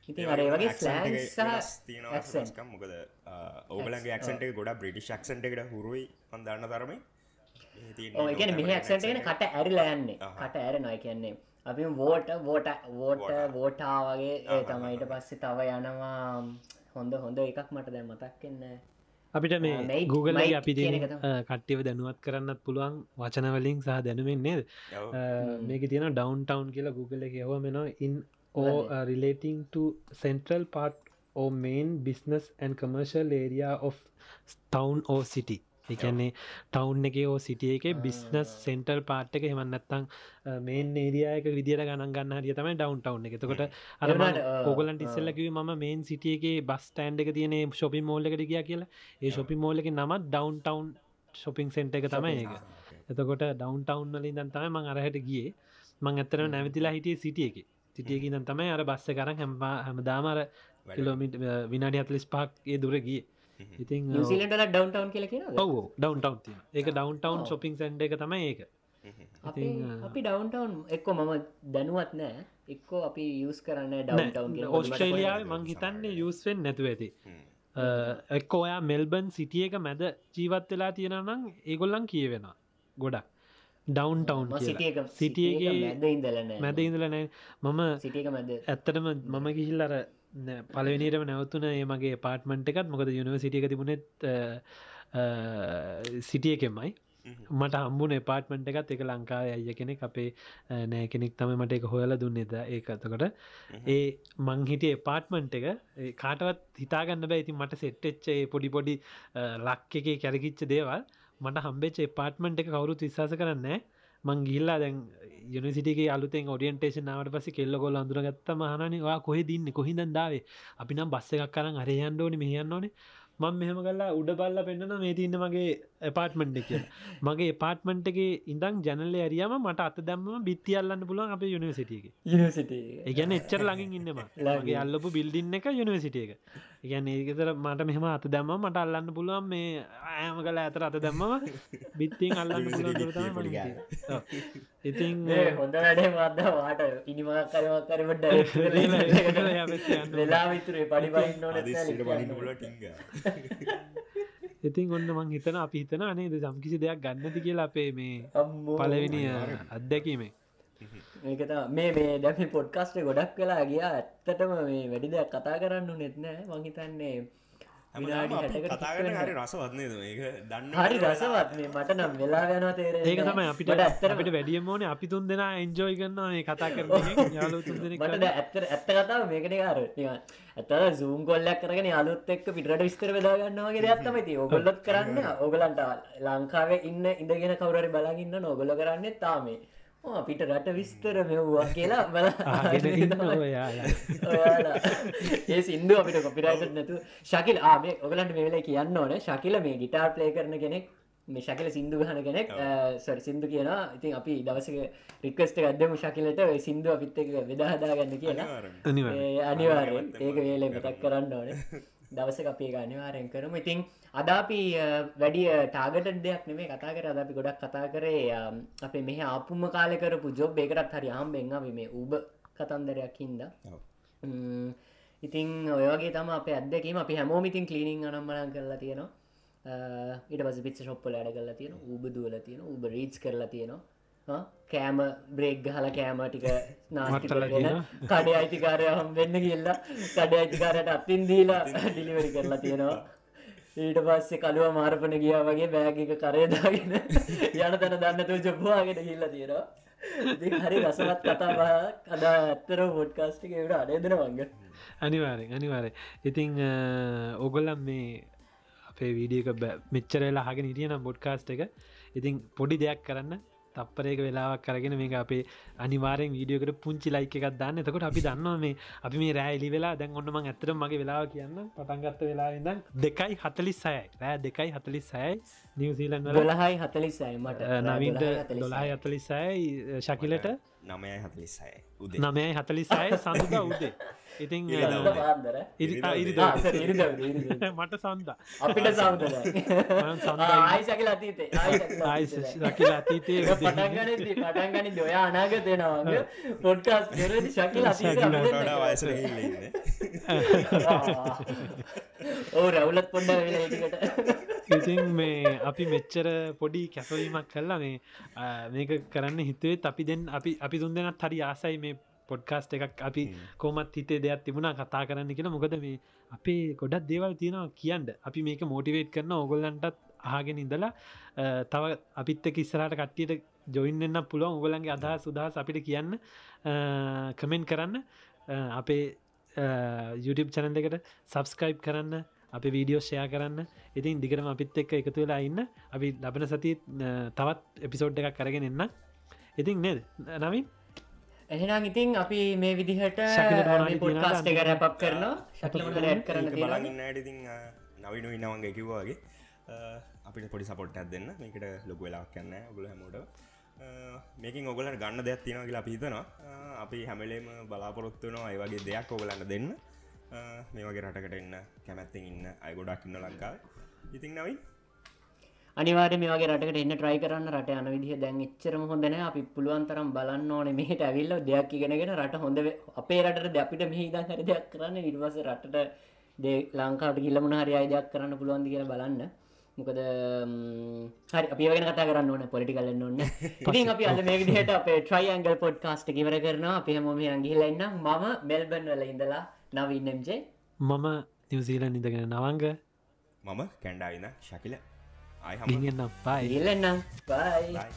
ඉතින් අරේ වගේ ස්ලෑන්ක් මොකද ඕබලගේ ක්සන්ට ගොඩ බ්‍රිටිෂ් ක්සන්ට එකට හුරුයි. පන්දන්න තරමයි ඕගැන මෙහ ක්සන්ටගෙන කට ඇරිලා යන්නේ. කට ඇර නොය කියන්නේ අපි වෝට වෝට වෝට වෝටා වගේ. තමයිට පස්සේ තව යනවා. හොඳ හොඳ එකක් මට දැ මතක්කන්න අපිට මේ Google අපි කට්ටිව දැනුවත් කරන්නත් පුළුවන් වචනවලින් සහ දැනුවෙන් නේද? මේක තියෙන ඩවන් ටවන් කියලා Google එක හව මෙන ඉන් ඕ relating to central part or main business and commercial area of town or city එකන්නේ ටවුන් එක සිටිය එක බිස්නස් සෙන්ටල් පාට් එක හෙමන්නත්තං මේන් ඒරියයක විදිර ගණන් ගන්න හරිය තමයි ඩවන් ටව් එක තකොට අරමට කොගලන්ට ඉස්සල්ලකිව ම මේන් සිටියගේ බස් ටන්ඩ එක තියන ශොපි මෝල්ල එකට ගිය කියලා. ඒ ශොපි මෝල්ල එක නමත් ඩවන් ටවන්් ශොපිං සෙන්ට එක තමයි ඒක. එතකොට ඩවන් ටවන්් වලින් දන් තමයි මං අරහට ගිය. මං ඇත්තර නැවතිලා හිටිය සිටිය එක. සිටියකි දන් තමයි අර බස්ස කරන්න හැම්පා හැම දාමර කිලෝමිට විනාඩි හතලිස් පාක් ඒ දුර ගිය ඉතින් ඩවන්ටවන් කියල ඔව ඩවන්ටවන් තිය ඒක ඩවන්ටවන් ශොපිං සැන්ඩ එක තමයි ඒක. අපි ඩවන්ටවන් එක්කො මම දැනුවත් නෑ. එක්කෝ අපි යස් කරන්න ඩවන්ටවන් ඔස්ට්‍රේලියාව මං හිතන්නේ යස්වෙන් නැතුව ඇති. එක්කෝ ඔයා මෙල්බන් සිටිය එක මැද ජීවත් වෙලා තියෙනනම් ඒගොල්ලන් කියවෙන ගොඩක්. ඩවන්ටවන් සිටියගේ මැද ඉඳලනෑ මම සිටියක මැද. ඇත්තටම මම ගිහිල්ලර පලවෙනිටම නැවතුන ඒ මගේ පාර්ට්මන්ට් එකත් මොකද යුනිවසිටික තිබුණෙත් සිටිය එකෙමයි. මට හම්බුන පාර්ට්මන්ට් එකත් එක ලංකාව අය කෙනෙක් අපේ නෑ කෙනෙක් තම මට එක හොයල දුන්නෙද ඒකතකොට ඒ මංහිටිය පාර්ට්මන්ට් එක කාටවත් හිතාගන්න බෑ. ඉතින් මට සෙට්ටච්චේ පොඩි පොඩි ලක් එක කැරකිච්ච දේවල් මට හම්බෙච්චේ පාර්ට්මන්ට් එක කවුරුත් විශවාස කරන්නේ මං ගිල්ලා දැන් යනිසිටගේ අලුතෙන් ඔඩියන්ටේෂන් නාවට පස කෙල්ල කොල් අඳුරගත්ත මහනනවා කොහෙ දින්න කොහිද දාවේ? අපි නම් බස්ස එකක් කරන්න අරයන්ඩෝනි මෙහයන්න ඕනේ මං මෙහම කල්ලා උඩ බල්ල පෙන්න්නන මේ තින්න මගේ පාට්මන්ට් එක මගේ පාට්මන්ට් එක ඉඳං ජනල ඇරියම මට අත දැම්ම බිත්තියල්ලන්න පුළුවන් අප යුනිවසිටියක යනිසිට ඒගැන එච්චර ලඟින්. ලගේ අල්ලපු බිල්ඩින්න එක යුනිවසිටිය එක. ඉගැන ඒකතර මට මෙහම අත දැම්ම මට අල්ලන්න පුළුවන් මේ ඇම කල ඇතර අත දැම්මම බිත්තියෙන් අල්ලන්න පුළුවන් ගෑන. ඉතින් හොඳ වැඩේ මද වාට ඉනිමක් කරමක් කරමට වෙලා විතරේ පඩි පුල ටිංග ඉතින් ඔන්න මං හිතන අපි හිතන අනේද සම්කිසි දෙයක් ගන්නති කියලා අපේ මේ පලවෙනි අත්දැකීමේ. ඒකත මේ මේ දැම පොඩ්කස්ට ගොඩක් වෙලා ගියා. ඇත්තටම මේ වැඩි දෙයක් කතා කරන්න නෙත්නෑ මංහිතන්නේ විනාඩි හැටකට කතා කරන හරි රසවත්නේද ඒක දන්න හරි රසවත් මේ මට නම් වෙලා වෙනවා තේරෙන්නේ ඒක තමයි නැහැ. අපිට අපිට වැඩියම් ඕනේ අපි තුන් දෙනා එන්ජෝයි කරන්න මේ කතා දෙනෙක් මට දැන් ඇත්ත කතාව මේකන කාර ඇත සූම් කොල්ලක් කරගෙන අලුත් එක්ක පිටට විස්තර වෙදාගන්නවාගේ තියෙන්නේ. ඕගොල්ලොත් කරන්න ඕගලන්ට ලංකාවේ ඉන්න ඉඳගෙන කවුරුහරි බලන් ඉන්න ඕගොල්ලෝ කරන්නේ තාමේ අපිට රට විස්තර මෙව්වා කියලා බල. ඒ සින්දු අපිට කොපිරයිට් නැතු ශකිල් ආමේ ඔගලන්ට මේ වෙලේ කියන්න ඕන. ශකිල මේ ගිටාර් ප්ලේ කරන කෙනෙක් මේ ශකිල සිින්දු ගහන කෙනෙක් සොරි සිින්දු කියන ඉතින් අපි දවසක රික්වස්ට ගදම ශකිලට ඔය සිින්දු අපිත් එක වෙදහදාගන්න කියලා. අනිවාර්යෙන්. ඒ අනිවාරයෙන්. ඒක වේලේ මතක් කරන්න ඕන දවස අපේ අනිවාරයෙන් කරම. ඉතින් අදාපි වැඩිය ටාගට දෙයක් නෙමේ කතා කර. අදපි ගොඩක් කතා කරේ අපේ මෙහ ආපුම කාල කරපු ජොබ් ඒකටත් හරි හම් බෙන්ම මේ උබ කතන්දරයක් හින්ද. ඉතින් ඔයගේ තම අප ඇදකීම අපි හැමෝම ඉතින් කලීනිින් අනම්මනන් කරලා තියෙනවා. ඊට පස පිච ශොප්පල ඇඩ කරලා තියෙන උබ දුවල තියෙන උබ රීච් කරලා තියෙනවා කෑම බ්‍රේක් ගහල කෑම ටික නාස්ති මත්තල කරගෙන කඩේ අයිතිකාරය හම් වෙන්න කියල්ලා කඩ අයිතිකාරයට අත්තින් දීලා ඩිලිවරි කරලා තියෙනවා. ඊට පස්සේ කළුව මාරපන ගියා වගේ බෑගක කරයදාගෙන යන තැන දන්නතු ජොබ්වාගෙන හිල්ල තියෙනවා. හරි රසවත් කතා බහ කදා ඇත්තර පොඩ්කාස්ටික ට අඩේදන වංග අනිවාරෙන් අනිවාරය ඉතිං ඔගොල්ලම් මේ අපේ වීඩියක මෙච්චරලා හගෙන හිටියනම් බොඩ්කාස්ට එක. ඉතින් පොඩි දෙයක් කරන්න තප්පරේක වෙලාවක් කරගෙන මේ අපේ අනිවාරෙන් වීඩියෝකට පුංචි ලයික එකක් දන්න. එතකොට අපි දන්නවා මේ අපි මේ රෑලි වෙලා දැන් ඔන්නම ඇතර මගේ වෙලාව කියන්න පටන්ගත්ත වෙලා ඉඳන් දෙකයි හතලිස් සයයි රෑ දෙකයි හතලිස් සයයි නිවසීලන් වල දොළහයි හතලිස්සයි මට. නවින්ට දොලාහයි අතලිස්සයි ශකිලට නමයයි හතලිස්සයි. උද. නමයයි හතලිස්සයි සඳුදා උදේ. ඉතින්. මට සන්ද අපිට සන්දයි. ආයිසකල අතීතේ. ආයි ශකිල අතීතයේ පටන්ගන පටන්ගනි දොයා අනාගතයනවගේ පොඩ්කාස් කරදි ශකිල වයස ඕ රැවුලත් පොඩ්ඩ වෙලා ඒටිකට ඉතින් මේ අපි මෙච්චර පොඩි කැපවීමක් කල්ලා මේ මේක කරන්න හිතුවේ අපි දෙන් අපි අපි තුන් දෙනත් හරි ආසයි මේ පොඩ්කාස්ට එකක්. අපි කොමත් හිතේ දෙයක් තිබුණා කතා කරන්න කියෙන මොකද මේ අපේ ගොඩක් දේවල් තියෙනවා කියන්ට අපි මේක මෝටිවේට් කරන ඔගොල්ලන්ටත් ආගෙන ඉඳලා තව අපිත් එක්ක ඉස්සරට කට්ටියට ජොයින් එන්න පුළුවන්. ඔගොලන්ගේ අදහ සුදහස් අපිට කියන්න කමෙන්් කරන්න. අපේ YouTube චැනල් එකට සබස්ක්‍රයිබ් කරන්න අප වීඩියෝ ෂයා කරන්න. ඉතින් දිගටම අපිත් එක්ක එකතු වෙලා ඉන්න. අපි ලබන සති තවත් එපිසෝඩ් එකක් කරගෙන එන්න ඉතින් නේද? නවින්? එහෙනම් ඉතින් අපි මේ විදිහට පොඩ්කාස්ට එක? රැපක් කරනවා. ශකිලට රැඩ් කරන්න බලගන්න ඉතින් නවිනු ඉන්නවන්ගේ කිව්වාගේ අපිට පොඩි සපොට්ටක් දෙන්න. මේකට ලොක වෙලාක් කන්න ගුල හැමෝට මේකින් ඔගලට ගන්න දෙයක් තියෙන කියලා පිහිතනවා අපි හැමලේම බලාපොරොත්තුනවා අයි වගේ දෙයක් ඔගලන්න දෙන්න. මේ වගේ රටකට එන්න කැමැත්තින් ඉන්න අය ගොඩක් ඉන්න ලංකාව. ඉතින් නවයි අනිවාර මේ වගේ රටකට එන්න ට්‍රයි කරන්න රට යන විදිහ දැන් එච්චරම හොඳන අපි පුළුවන් තරම් බලන්න ඕන මෙහට ඇවිල්ල දෙයක් ඉගෙනගෙන රට හොඳ අපේ රට අපිට මෙහිදන් හරි දෙයක් කරන්න. ඉරිවස රටට දේ ලංකාවට කිල්ලමුණ හරි අය දෙයක් කරන්න පුළුවන්දි කියලා බලන්න. මොකද හරි අපි වගෙන කතා කරන්න ඕන පොලිටිකල්ලන්න ඔන්න ඉතින් අපි අද මේ විදිහට අපේ ට්‍රයි ඇංගල් පොඩ්කාස්ට කිවර කරනවා. අප හමෝම අගිහිලන්න මම මෙල්බන් වල ඉඳලා නවන්නම්ජේ මම නිවසීලන් ඉඳගෙන නවංග. මම කැන්ඩාවින ශකිල අය හම ගිගෙන්නම් පයි ඉල්ලන්නම් බයි බයි